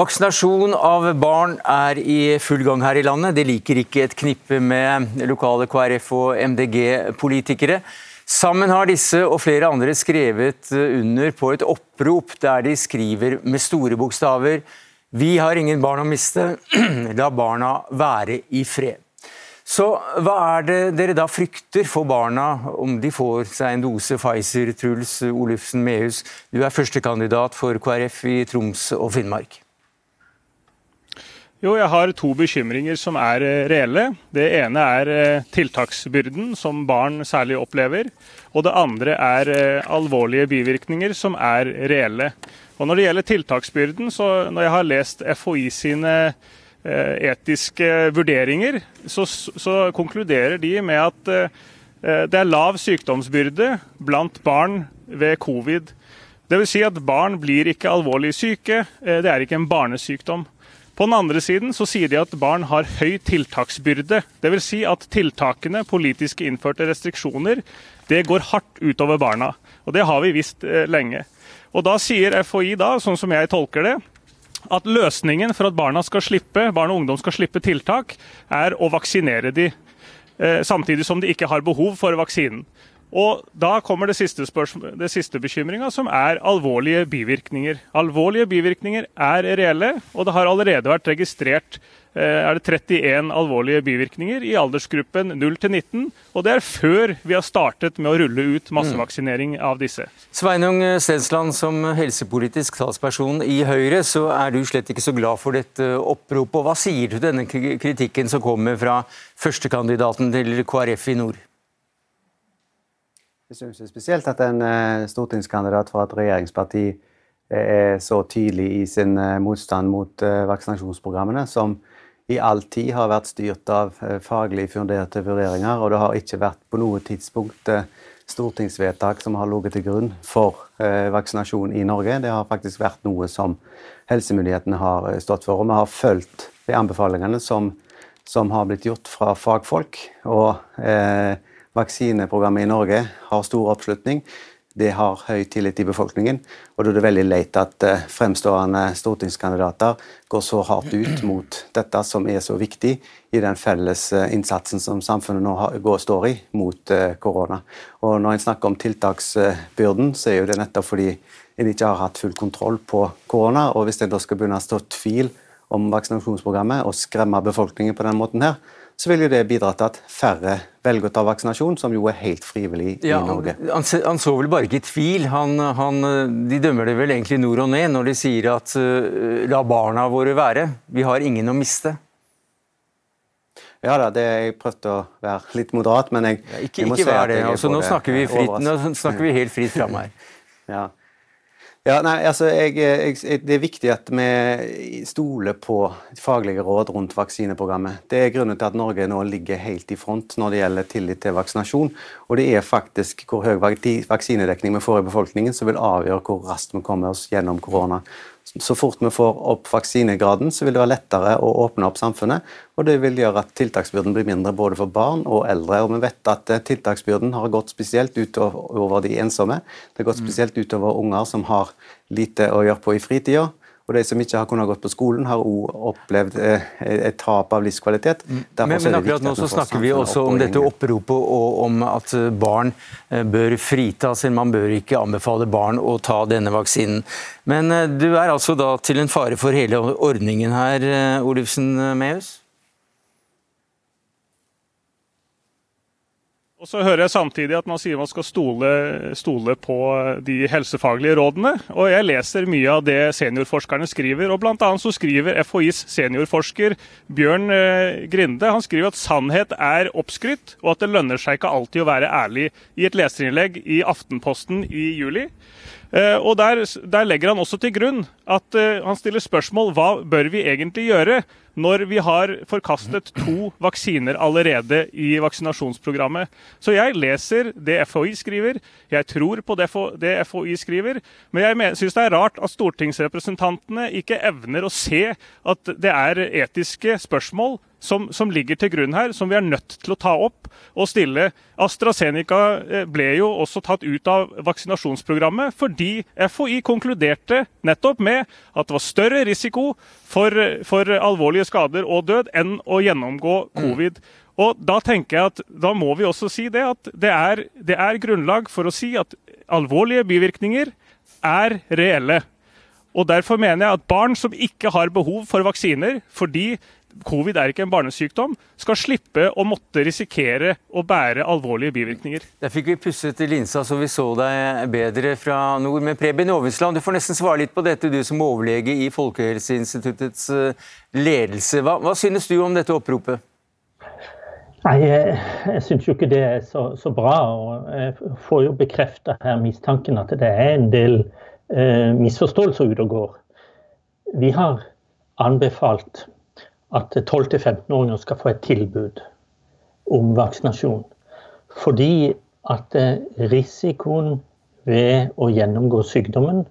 Vaksinasjon av barn er i full gang her i landet. Det liker ikke et knippe med lokale KrF- og MDG-politikere. Sammen har disse og flere andre skrevet under på et opprop der de skriver med store bokstaver vi har ingen barn å miste, la barna være i fred. Så hva er det dere da frykter for barna om de får seg en dose Pfizer? Truls Olufsen Mehus, du er førstekandidat for KrF i Troms og Finnmark. Jo, jeg har to bekymringer som er eh, reelle. Det ene er eh, tiltaksbyrden, som barn særlig opplever. Og det andre er eh, alvorlige bivirkninger, som er reelle. Og Når det gjelder tiltaksbyrden, så når jeg har lest FHI sine etiske vurderinger, så, så, konkluderer de med at det er lav sykdomsbyrde blant barn ved covid. Dvs. Si at barn blir ikke alvorlig syke, det er ikke en barnesykdom. På den andre siden så sier de at barn har høy tiltaksbyrde. Dvs. Si at tiltakene, politiske innførte restriksjoner, det går hardt utover barna. Og det har vi visst lenge. Og Da sier FHI, da, sånn som jeg tolker det, at løsningen for at barna skal slippe, barn og ungdom skal slippe tiltak, er å vaksinere de, eh, samtidig som de ikke har behov for vaksinen. Og Da kommer det siste, det siste bekymringa, som er alvorlige bivirkninger. Alvorlige bivirkninger er reelle, og det har allerede vært registrert eh, er det 31 alvorlige bivirkninger i aldersgruppen 0 til 19. Og det er før vi har startet med å rulle ut massevaksinering av disse. Sveinung Stensland, som helsepolitisk talsperson i Høyre, så er du slett ikke så glad for dette oppropet. Hva sier du til denne kritikken som kommer fra førstekandidaten til KrF i nord? Jeg syns det er spesielt at en uh, stortingskandidat fra et regjeringsparti uh, er så tydelig i sin uh, motstand mot vaksinasjonsprogrammene, som i all tid har vært styrt av faglig funderte vurderinger. Og det har ikke vært på noe tidspunkt stortingsvedtak som har ligget til grunn for vaksinasjon i Norge. Det har faktisk vært noe som helsemyndighetene har stått for. Og vi har fulgt de anbefalingene som, som har blitt gjort fra fagfolk. og eh, Vaksineprogrammet i Norge har stor oppslutning. Det har høy tillit i befolkningen, og da er det veldig leit at uh, fremstående stortingskandidater går så hardt ut mot dette som er så viktig i den felles uh, innsatsen som samfunnet nå går og står i mot uh, korona. Og Når en snakker om tiltaksbyrden, så er jo det nettopp fordi en ikke har hatt full kontroll på korona. og Hvis en da skal begynne å stå tvil om vaksinasjonsprogrammet og skremme befolkningen på den måten her, så vil jo det bidra til at færre velger å ta vaksinasjon, som jo er helt frivillig i ja, Norge. Han, han, så vel bare ikke tvil. Han, han, de dømmer det vel egentlig nord og ned når de sier at uh, la barna våre være, vi har ingen å miste. Ja da, det, jeg prøvde å være litt moderat, men jeg, ja, ikke, jeg må ikke si at det. Altså, nå, snakker vi fritt, nå snakker vi helt fritt fram her. ja. Ja, nei, altså, jeg, jeg, Det er viktig at vi stoler på faglige råd rundt vaksineprogrammet. Det er grunnen til at Norge nå ligger helt i front når det gjelder tillit til vaksinasjon. Og det er faktisk hvor høy vaksinedekning vi får i befolkningen som vil avgjøre hvor raskt vi kommer oss gjennom korona. Så fort vi får opp vaksinegraden, så vil det være lettere å åpne opp samfunnet. Og det vil gjøre at tiltaksbyrden blir mindre både for barn og eldre. Og vi vet at eh, tiltaksbyrden har gått spesielt utover de ensomme. Det har gått mm. spesielt utover unger som har lite å gjøre på i fritida. Og de som ikke har kunnet gått på skolen, har òg opplevd eh, et tap av livskvalitet. Mm. men, men akkurat nå så snakker vi også om dette oppropet og om at barn eh, bør fritas. Man bør ikke anbefale barn å ta denne vaksinen. Men eh, du er altså da til en fare for hele ordningen her, Olufsen Meus? Og så hører jeg samtidig at man sier man skal stole, stole, på de helsefaglige rådene. Og jeg leser mye av det seniorforskerne skriver. og Bl.a. så skriver FHIs seniorforsker Bjørn eh, Grinde han skriver at sannhet er oppskrytt, og at det lønner seg ikke alltid å være ærlig, i et leserinnlegg i Aftenposten i juli. Eh, og der, der, legger han også til grunn at uh, han stiller spørsmål hva bør vi egentlig gjøre når vi har forkastet to vaksiner allerede i vaksinasjonsprogrammet. Så jeg leser det FHI skriver, jeg tror på det FHI skriver, men jeg syns det er rart at stortingsrepresentantene ikke evner å se at det er etiske spørsmål som, som, ligger til grunn her, som vi er nødt til å ta opp og stille. AstraZeneca eh, ble jo også tatt ut av vaksinasjonsprogrammet fordi FHI konkluderte nettopp med at det var større risiko for, for alvorlige skader og død enn å gjennomgå covid. Og Da tenker jeg at da må vi også si det at det er, det er grunnlag for å si at alvorlige bivirkninger er reelle. Og Derfor mener jeg at barn som ikke har behov for vaksiner fordi covid er ikke en barnesykdom, skal slippe å måtte risikere å bære alvorlige bivirkninger. Der fikk vi pusset linsa så vi så deg bedre fra nord. Men Preben Aavitsland, du får nesten svare litt på dette, du som overlege i Folkehelseinstituttets eh, ledelse. Hva, hva synes du om dette oppropet? Nei, Jeg, jeg syns jo ikke det er så, så, bra. og Jeg får jo bekrefta her mistanken at det er en del eh, misforståelser ute og går. Vi har anbefalt at 12-15-åringer skal få et tilbud om vaksinasjon. Fordi at eh, risikoen ved å gjennomgå sykdommen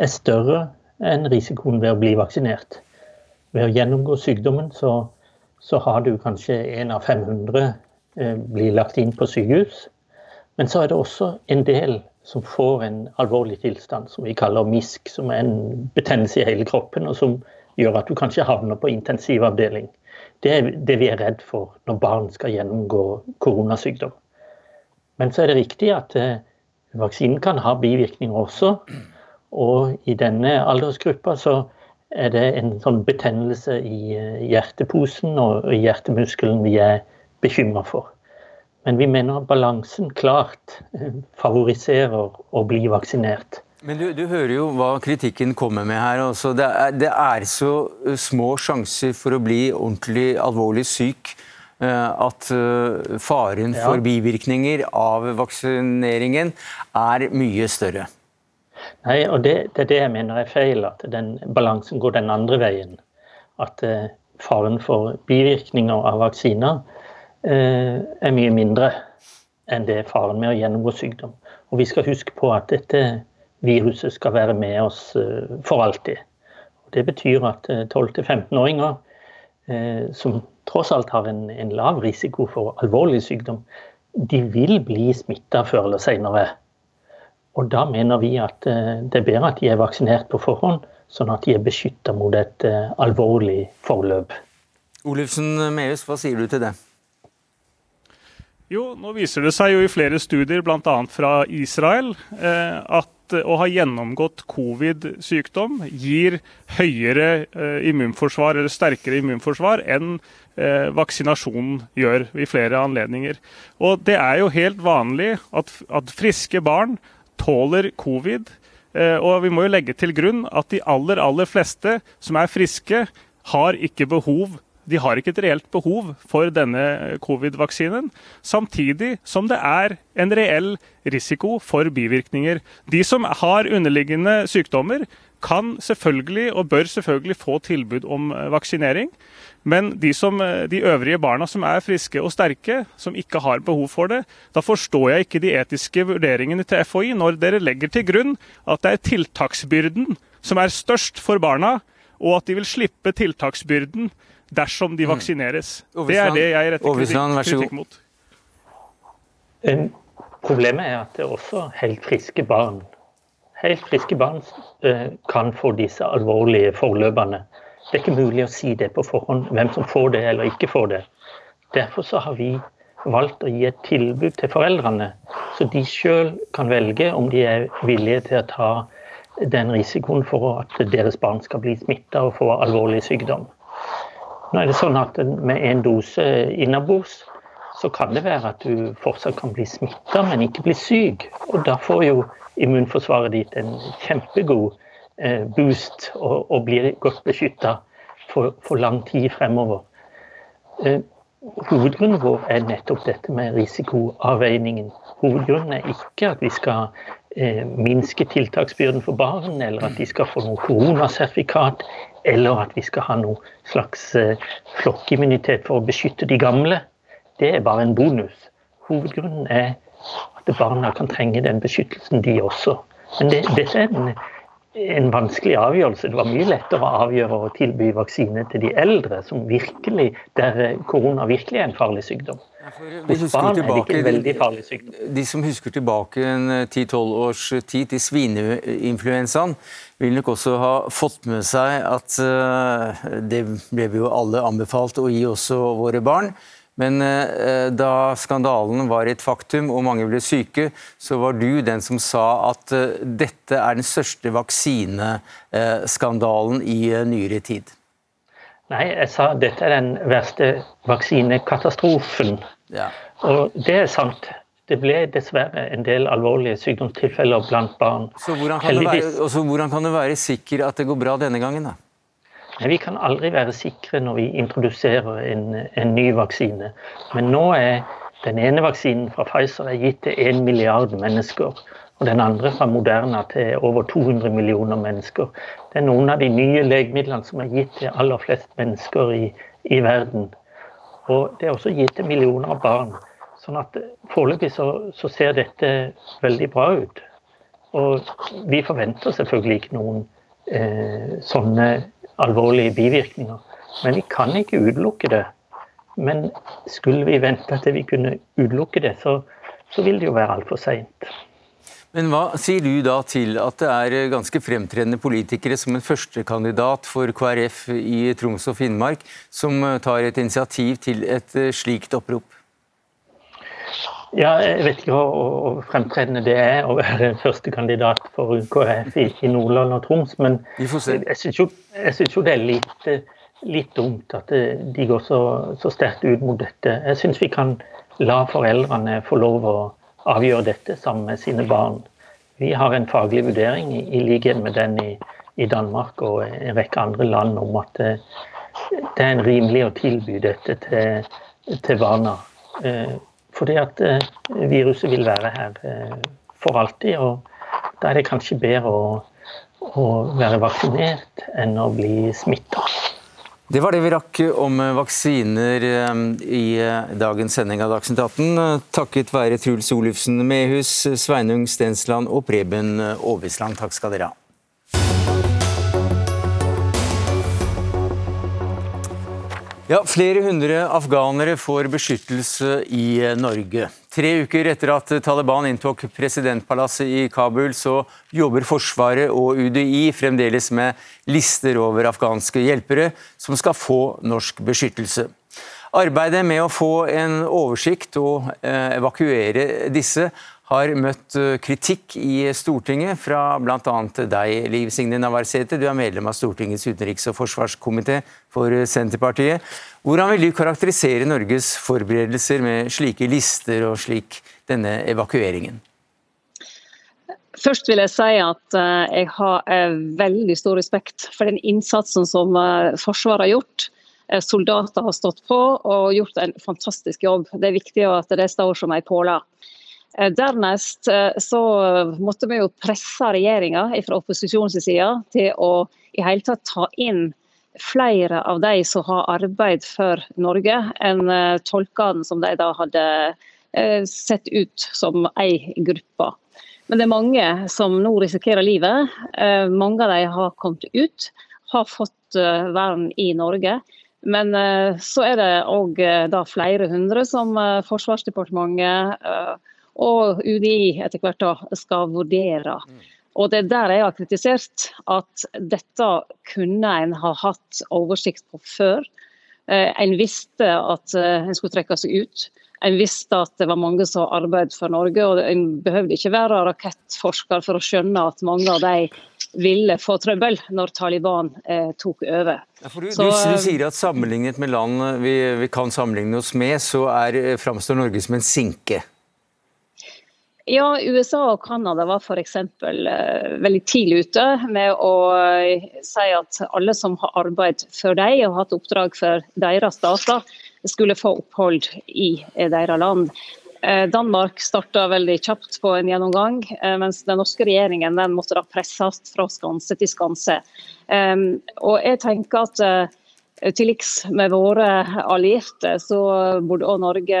er større enn risikoen ved å bli vaksinert. Ved å gjennomgå sykdommen så, så har du kanskje en av 500 eh, blir lagt inn på sykehus. Men så er det også en del som får en alvorlig tilstand som vi kaller MISK, som er en betennelse i hele kroppen, og som gjør at du kanskje havner på intensivavdeling. Det er det vi er redd for når barn skal gjennomgå koronasykdom. Men så er det riktig at vaksinen kan ha bivirkninger også. Og i denne aldersgruppa så er det en sånn betennelse i hjerteposen og hjertemuskelen vi er bekymra for. Men vi mener at balansen klart favoriserer å bli vaksinert. Men du, du, hører jo hva kritikken kommer med her. Altså, det, er, det, er, så eh, små sjanser for å bli ordentlig alvorlig syk eh, at eh, faren ja. for bivirkninger av vaksineringen er mye større. Nei, og det, det, er det jeg mener er feil. At den balansen går den andre veien. At faren for bivirkninger av vaksiner er mye mindre enn det faren med å gjennomgå sykdom. Og vi skal huske på at dette viruset skal være med oss eh, for alltid. Og Det betyr at 12-15-åringer, eh, eh, som tross alt har en, en, lav risiko for alvorlig sykdom, de vil bli smitta før eller senere. Og da mener vi at det er bedre at de er vaksinert på forhånd, sånn at de er beskytta mot et alvorlig forløp. Olufsen Meus, hva sier du til det? Jo, nå viser det seg jo i flere studier, bl.a. fra Israel, at å ha gjennomgått covid-sykdom gir høyere eh, immunforsvar eller sterkere immunforsvar enn eh, vaksinasjonen gjør i flere anledninger. Og Det er jo helt vanlig at, at friske barn tåler covid. Eh, og vi må jo legge til grunn at de aller, aller fleste som er friske, har ikke behov de har ikke et reelt behov for denne covid-vaksinen, samtidig som det er en reell risiko for bivirkninger. De som har underliggende sykdommer, kan selvfølgelig og bør selvfølgelig få tilbud om eh, vaksinering. Men de, som, eh, de, øvrige barna som er friske og sterke, som ikke har behov for det, da forstår jeg ikke de etiske vurderingene til FHI når dere legger til grunn at det er tiltaksbyrden som er størst for barna, og at de vil slippe tiltaksbyrden dersom de mm. vaksineres. Det er det jeg retter kritikk, kritikk mot. Problemet er at det er også helt friske barn helt friske barn eh, kan få disse alvorlige forløpene. Det er ikke mulig å si det på forhånd, hvem som får det eller ikke får det. Derfor så har vi valgt å gi et tilbud til foreldrene, så de sjøl kan velge om de er villige til å ta den risikoen for at deres barn skal bli smitta og få alvorlig sykdom. Nå er det sånn at Med en dose innabords så kan det være at du fortsatt kan bli smitta, men ikke bli syk. Og Da får jo immunforsvaret ditt en kjempegod eh, boost og, og blir godt beskytta for, for, lang tid fremover. Eh, hovedgrunnen vår er nettopp dette med risikoavveiningen. Hovedgrunnen er ikke at vi skal minske tiltaksbyrden for barn, eller at de skal få noe koronasertifikat, eller at vi skal ha noe slags eh, flokkimmunitet for å beskytte de gamle. Det er bare en bonus. Hovedgrunnen er at barna kan trenge den beskyttelsen, de også. Men det, dette er en, en, vanskelig avgjørelse. Det var mye lettere å avgjøre å tilby vaksine til de eldre, som virkelig, der korona virkelig er en farlig sykdom. Hos barn er det ikke en veldig farlig sykdom. De som husker tilbake en 10-12 eh, års tid til svineinfluensaen, vil nok også ha fått med seg at uh, det ble vi jo alle anbefalt å gi også våre barn. Men eh, da skandalen var et faktum og mange ble syke, så var du den som sa at dette er den største vaksineskandalen i nyere tid. Nei, jeg sa dette er den verste vaksinekatastrofen. Ja. Og det er sant. Det ble dessverre en del alvorlige sykdomstilfeller blant barn. Så hvordan kan, være, altså, hvordan kan du være sikker at det går bra denne gangen, da? Nei, vi kan aldri være sikre når vi introduserer en, en ny vaksine. Men nå er den ene vaksinen fra Pfizer er gitt til 1 milliard mennesker. Og den andre fra Moderna til over 200 millioner mennesker. Det er noen av de nye legemidlene som er gitt til aller flest mennesker i, i verden. Og det er også gitt til millioner av barn. Sånn at Foreløpig så, så, ser dette veldig bra ut. Og vi forventer selvfølgelig ikke noen eh, sånne alvorlige bivirkninger. Men vi kan ikke utelukke det. Men skulle vi vente til vi kunne utelukke det, så, så vil det jo være altfor seint. Men hva sier du da til at det er ganske fremtredende politikere som en førstekandidat for KrF i Troms og Finnmark, som tar et initiativ til et eh, slikt opprop? Ja, jeg vet ikke hvor fremtredende det er å være førstekandidat for UKF i, Nordland og Troms, men jeg syns jo, jo, det er litt, litt dumt at de går så, så sterkt ut mot dette. Jeg syns vi kan la foreldrene få lov å avgjøre dette sammen med sine barn. Vi har en faglig vurdering i, i likhet med den i, i, Danmark og en rekke andre land om at det, det er en rimelig å tilby dette til, til barna. Fordi at eh, viruset vil være her eh, for alltid. Og da er det kanskje bedre å, å være vaksinert enn å bli smitta. Det var det vi rakk om vaksiner eh, i dagens sending av Dagsnytt 18. Takket være Truls Olufsen Mehus, Sveinung Stensland og Preben Aabisland. Takk skal dere ha. Ja, Flere hundre afghanere får beskyttelse i Norge. Tre uker etter at Taliban inntok presidentpalasset i Kabul, så jobber Forsvaret og UDI fremdeles med lister over afghanske hjelpere som skal få norsk beskyttelse. Arbeidet med å få en oversikt og eh, evakuere disse har møtt eh, kritikk i Stortinget fra bl.a. deg, Liv Signe Navarsete. Du er medlem av Stortingets utenriks- og forsvarskomité for Senterpartiet. Hvordan vil du karakterisere Norges forberedelser med slike lister og slik denne evakueringen? Først vil jeg si at eh, jeg har eh, veldig stor respekt for den innsatsen som Forsvaret har gjort. Soldater har stått på og gjort en fantastisk jobb. Det er viktig at det står som en påle. Eh, dernest eh, så måtte vi jo presse regjeringa fra opposisjonens side til å i hele tatt ta inn flere av de som har arbeid for Norge, enn eh, tolkene som de da hadde sett ut som ei gruppe. Men det er mange som nå risikerer livet. Mange av de har kommet ut, har fått vern i Norge. Men så er det òg flere hundre som Forsvarsdepartementet og UDI etter hvert da skal vurdere. Og Det er der jeg har kritisert at dette kunne en ha hatt oversikt på før. Eh, en visste at eh, en skulle trekke seg ut. En visste at det var mange som arbeidet for Norge, og en behøvde ikke være rakettforsker for å skjønne at mange av de ville få trøbbel når Taliban eh, tok over. Ja, du, så, du, du, eh, sier at sammenlignet med land vi, vi kan sammenligne oss med, så er, framstår Norge som en sinke. Ja, USA og Canada var f.eks. Uh, veldig tidlig ute med å uh, si at alle som har arbeid for dem og hatt oppdrag for deres stater, skulle få opphold i uh, deres land. Danmark starta veldig kjapt på en gjennomgang, mens den norske regjeringen den måtte da presses fra skanse til skanse. Og jeg tenker at til liks med våre allierte, så burde òg Norge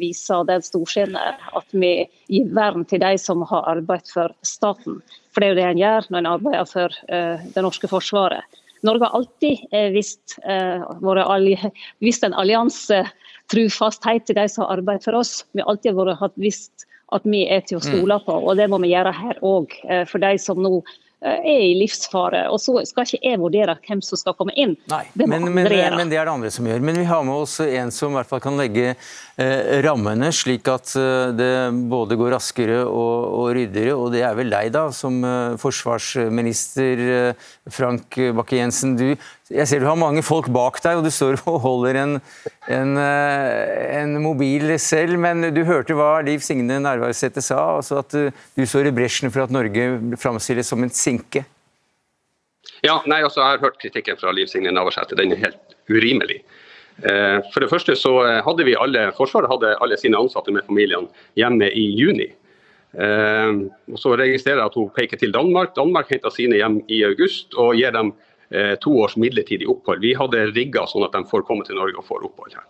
vise det storsinnet at vi gir vern til de som har arbeidet for staten. For det er jo det en gjør når en arbeider for uh, det norske forsvaret. Norge har alltid uh, våre uh, vist en alliansetrufasthet til de som har arbeidet for oss. Vi har alltid vært, visst at vi er til å stole på, og det må vi gjøre her òg. For de som nå Eh, er i livsfare. Og så skal ikke jeg vurdere hvem som skal komme inn. Nei, det men, men, men, det er det andre som gjør. Men vi har med oss en som i hvert fall kan legge eh, rammene, slik at eh, det både går raskere og, og ryddigere. Og det er vel deg, da, som eh, forsvarsminister eh, Frank Bakke-Jensen. Du jeg ser du har mange folk bak deg, og du står og holder en, en, eh, en mobil selv. Men du hørte hva Liv Signe Nærvarsete sa, altså at du, står i bresjen for at Norge framstilles som en sinke? Ja, nei, altså, Jeg har hørt kritikken fra Liv Signe Navarsete. Den er helt urimelig. Eh, for det første så hadde vi alle, Forsvaret hadde alle sine ansatte med familiene hjemme i juni. Og Så registrerer jeg at hun peker til Danmark. Danmark henter sine hjem i august og gir dem Eh, to års midlertidig opphold. Vi hadde rigga sånn at de får komme til Norge og får opphold her.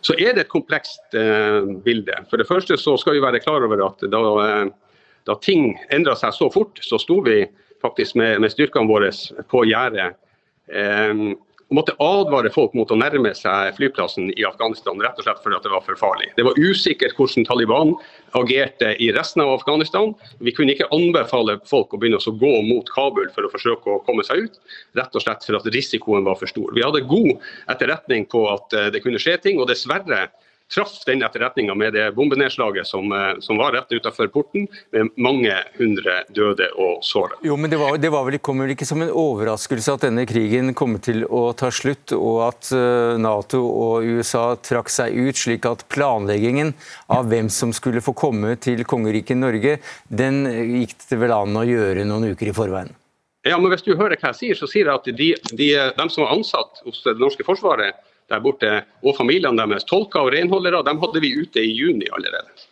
Så er det et komplekst eh, bilde. For det første så skal vi være klar over at da, eh, da ting endra seg så fort, så sto vi faktisk med, med styrkene våre på gjerdet. Eh, måtte advare folk mot å nærme seg flyplassen i Afghanistan rett og slett fordi det var for farlig. Det var usikkert hvordan Taliban agerte i resten av Afghanistan. Vi kunne ikke anbefale folk å begynne å gå mot Kabul for å forsøke å komme seg ut, rett og slett fordi risikoen var for stor. Vi hadde god etterretning på at eh, det kunne skje ting, og dessverre traff den etterretninga med det bombenedslaget som, eh, som var rett utenfor porten, med mange hundre døde og såra. Jo, men det, var, det var vel, kom vel ikke som en overraskelse at denne krigen kommer til å ta slutt, og at eh, Nato og USA trakk seg ut, slik at planleggingen av hvem som skulle få komme til kongeriket Norge, den gikk det vel an å gjøre noen uker i forveien? Ja, men Hvis du hører hva jeg sier, så sier jeg at de, de, de som var ansatt hos det norske forsvaret, der borte, og familiene deres, tolker og renholdere, dem hadde vi ute i juni allerede.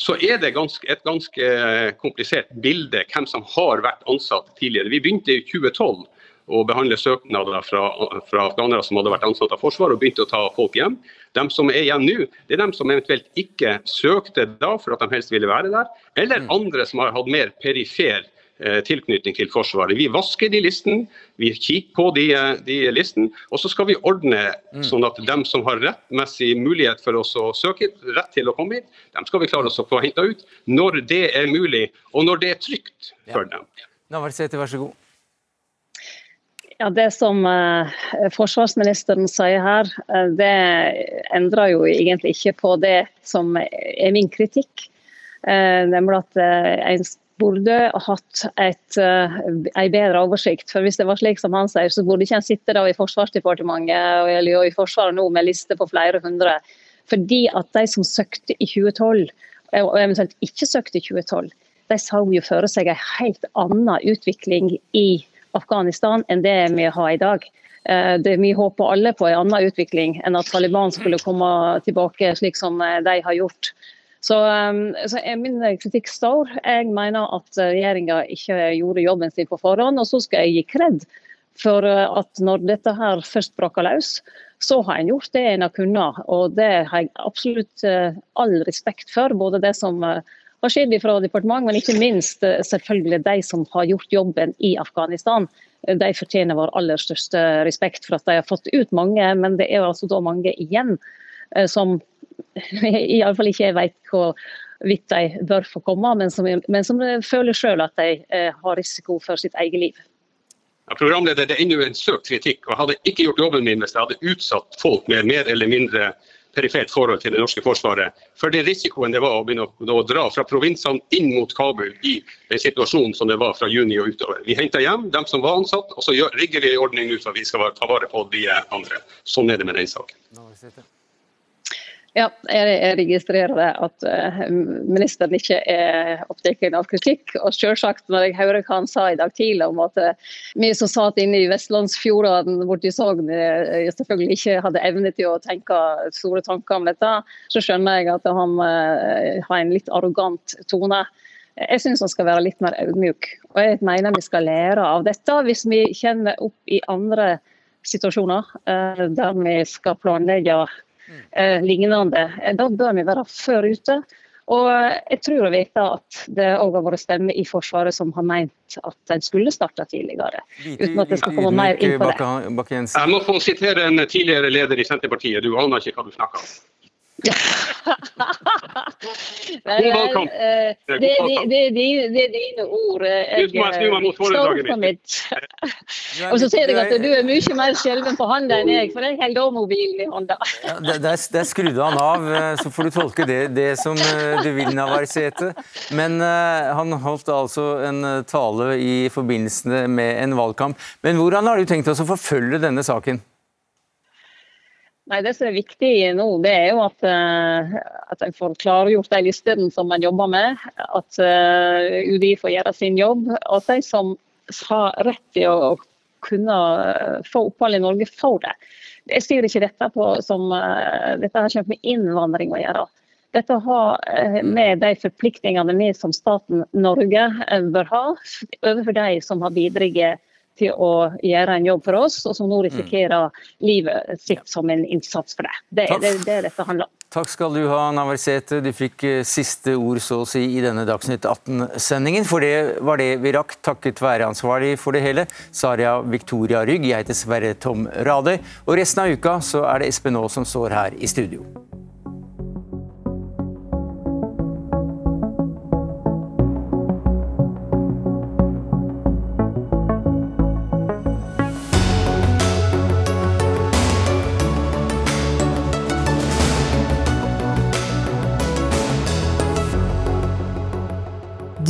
Så er det ganske, et ganske komplisert bilde hvem som har vært ansatt tidligere. Vi begynte i 2012 å behandle søknader fra, fra afghanere som hadde vært ansatt av Forsvaret og begynte å ta folk hjem. De som er igjen nå, det er de som eventuelt ikke søkte da for at de helst ville være der, eller andre som har hatt mer perifer Eh, tilknytning til Forsvaret. Vi vasker de listene, vi kikker på de, eh, de listene, og så skal vi ordne mm. sånn at dem som har rettmessig mulighet for oss å søke rett til å komme hit, dem skal vi klare oss å få henta ut når det er mulig, og når det er trygt for dem. ja. Navarsete, vær så god. Ja, Det som eh, forsvarsministeren sier her, uh, det endrer jo egentlig ikke på det som er min kritikk. Eh, nemlig at en burde hatt et, uh, en bedre oversikt. For Hvis det var slik som han sier, så burde ikke en sitte da i Forsvarsdepartementet eller i Forsvaret nå med liste på flere hundre. Fordi at de som søkte i 2012, og eventuelt ikke søkte i 2012, de så jo for seg en helt annen utvikling i Afghanistan enn det vi har i dag. Eh, det, vi håper alle på en annen utvikling enn at Taliban skulle komme tilbake slik som eh, de har gjort. Så, um, så min kritikk står. Jeg mener at regjeringa ikke gjorde jobben sin på forhånd. Og så skal jeg gi kred for uh, at når dette her først brakka løs, så har en gjort det en har kunnet. Og det har jeg absolutt all respekt for. Både det som har skjedd fra departement, men ikke minst selvfølgelig de som har gjort jobben i Afghanistan. De fortjener vår aller største respekt for at de har fått ut mange, men det er altså da mange igjen som iallfall ikke jeg vet hvorvidt de bør få komme, men som, men som føler sjøl at de eh, har risiko for sitt eget liv. Ja, programleder, Det er ennå en søkt kritikk. og Jeg hadde ikke gjort jobben min hvis jeg hadde utsatt folk med mer eller mindre perifert forhold til det norske forsvaret for den risikoen det var å begynne å, å dra fra provinsene inn mot Kabul i den situasjonen som det var fra juni og utover. Vi henter hjem dem som var ansatt, og så rigger vi en ordning ut for at vi skal ta vare på de andre. Sånn er det med den saken. Ja, jeg registrerer at eh, ministeren ikke er opptatt av kritikk. Og selvsagt, når jeg hører hva han sa i dag tidlig om at eh, vi som satt inne i vestlandsfjordene borte i Sogn eh, selvfølgelig ikke hadde evne til å tenke store tanker om dette, så skjønner jeg at han har en litt arrogant tone. Jeg syns han skal være litt mer ydmyk. Og jeg mener vi skal lære av dette hvis vi kommer opp i andre situasjoner der vi skal planlegge eh, lignende. Eh, da bør vi være før ute. Og jeg tror å vite at det òg har vært stemmer i Forsvaret som har meint at en skulle starta tidligere. Uten at det skal komme mer inn på det. Jeg må få sitere en tidligere leder i Senterpartiet. Du aner ikke hva du snakker om. Valgkamp. Eh, det, er dine ord. Jeg står mitt. Og så ser jeg at du er mye mer skjelven på hånda enn jeg, for jeg holder òg mobilen i hånda. Ja, der, skrudde han av, eh, så får du tolke det, det som eh, du vil, Navarsete. Men uh, han holdt altså en tale i forbindelse med en valgkamp. Men hvordan har du tenkt oss å forfølge denne saken? Nei, Det som er viktig nå, det er jo at, uh, at en får klargjort de listene som en jobber med. At uh, UDI får gjøre sin jobb. Og at de som har rett til å kunne eh, få opphold i Norge, får det. Jeg sier ikke dette på, som dette har ikke med innvandring å gjøre. Dette har med de forpliktningene vi som staten Norge bør ha overfor de som har bidratt til å gjøre en jobb for oss, og som nå mm. risikerer livet sitt som en innsats for det. Det er det, det dette handler om. Takk skal du ha, Navarsete. Du fikk eh, siste ord så å si i denne Dagsnytt 18-sendingen. For det var det vi rakk, takket være ansvarlig for det hele, Saria Victoria Rygg. Jeg heter Sverre Tom Radøy. Og resten av uka så er det Espen Aas som står her i studio.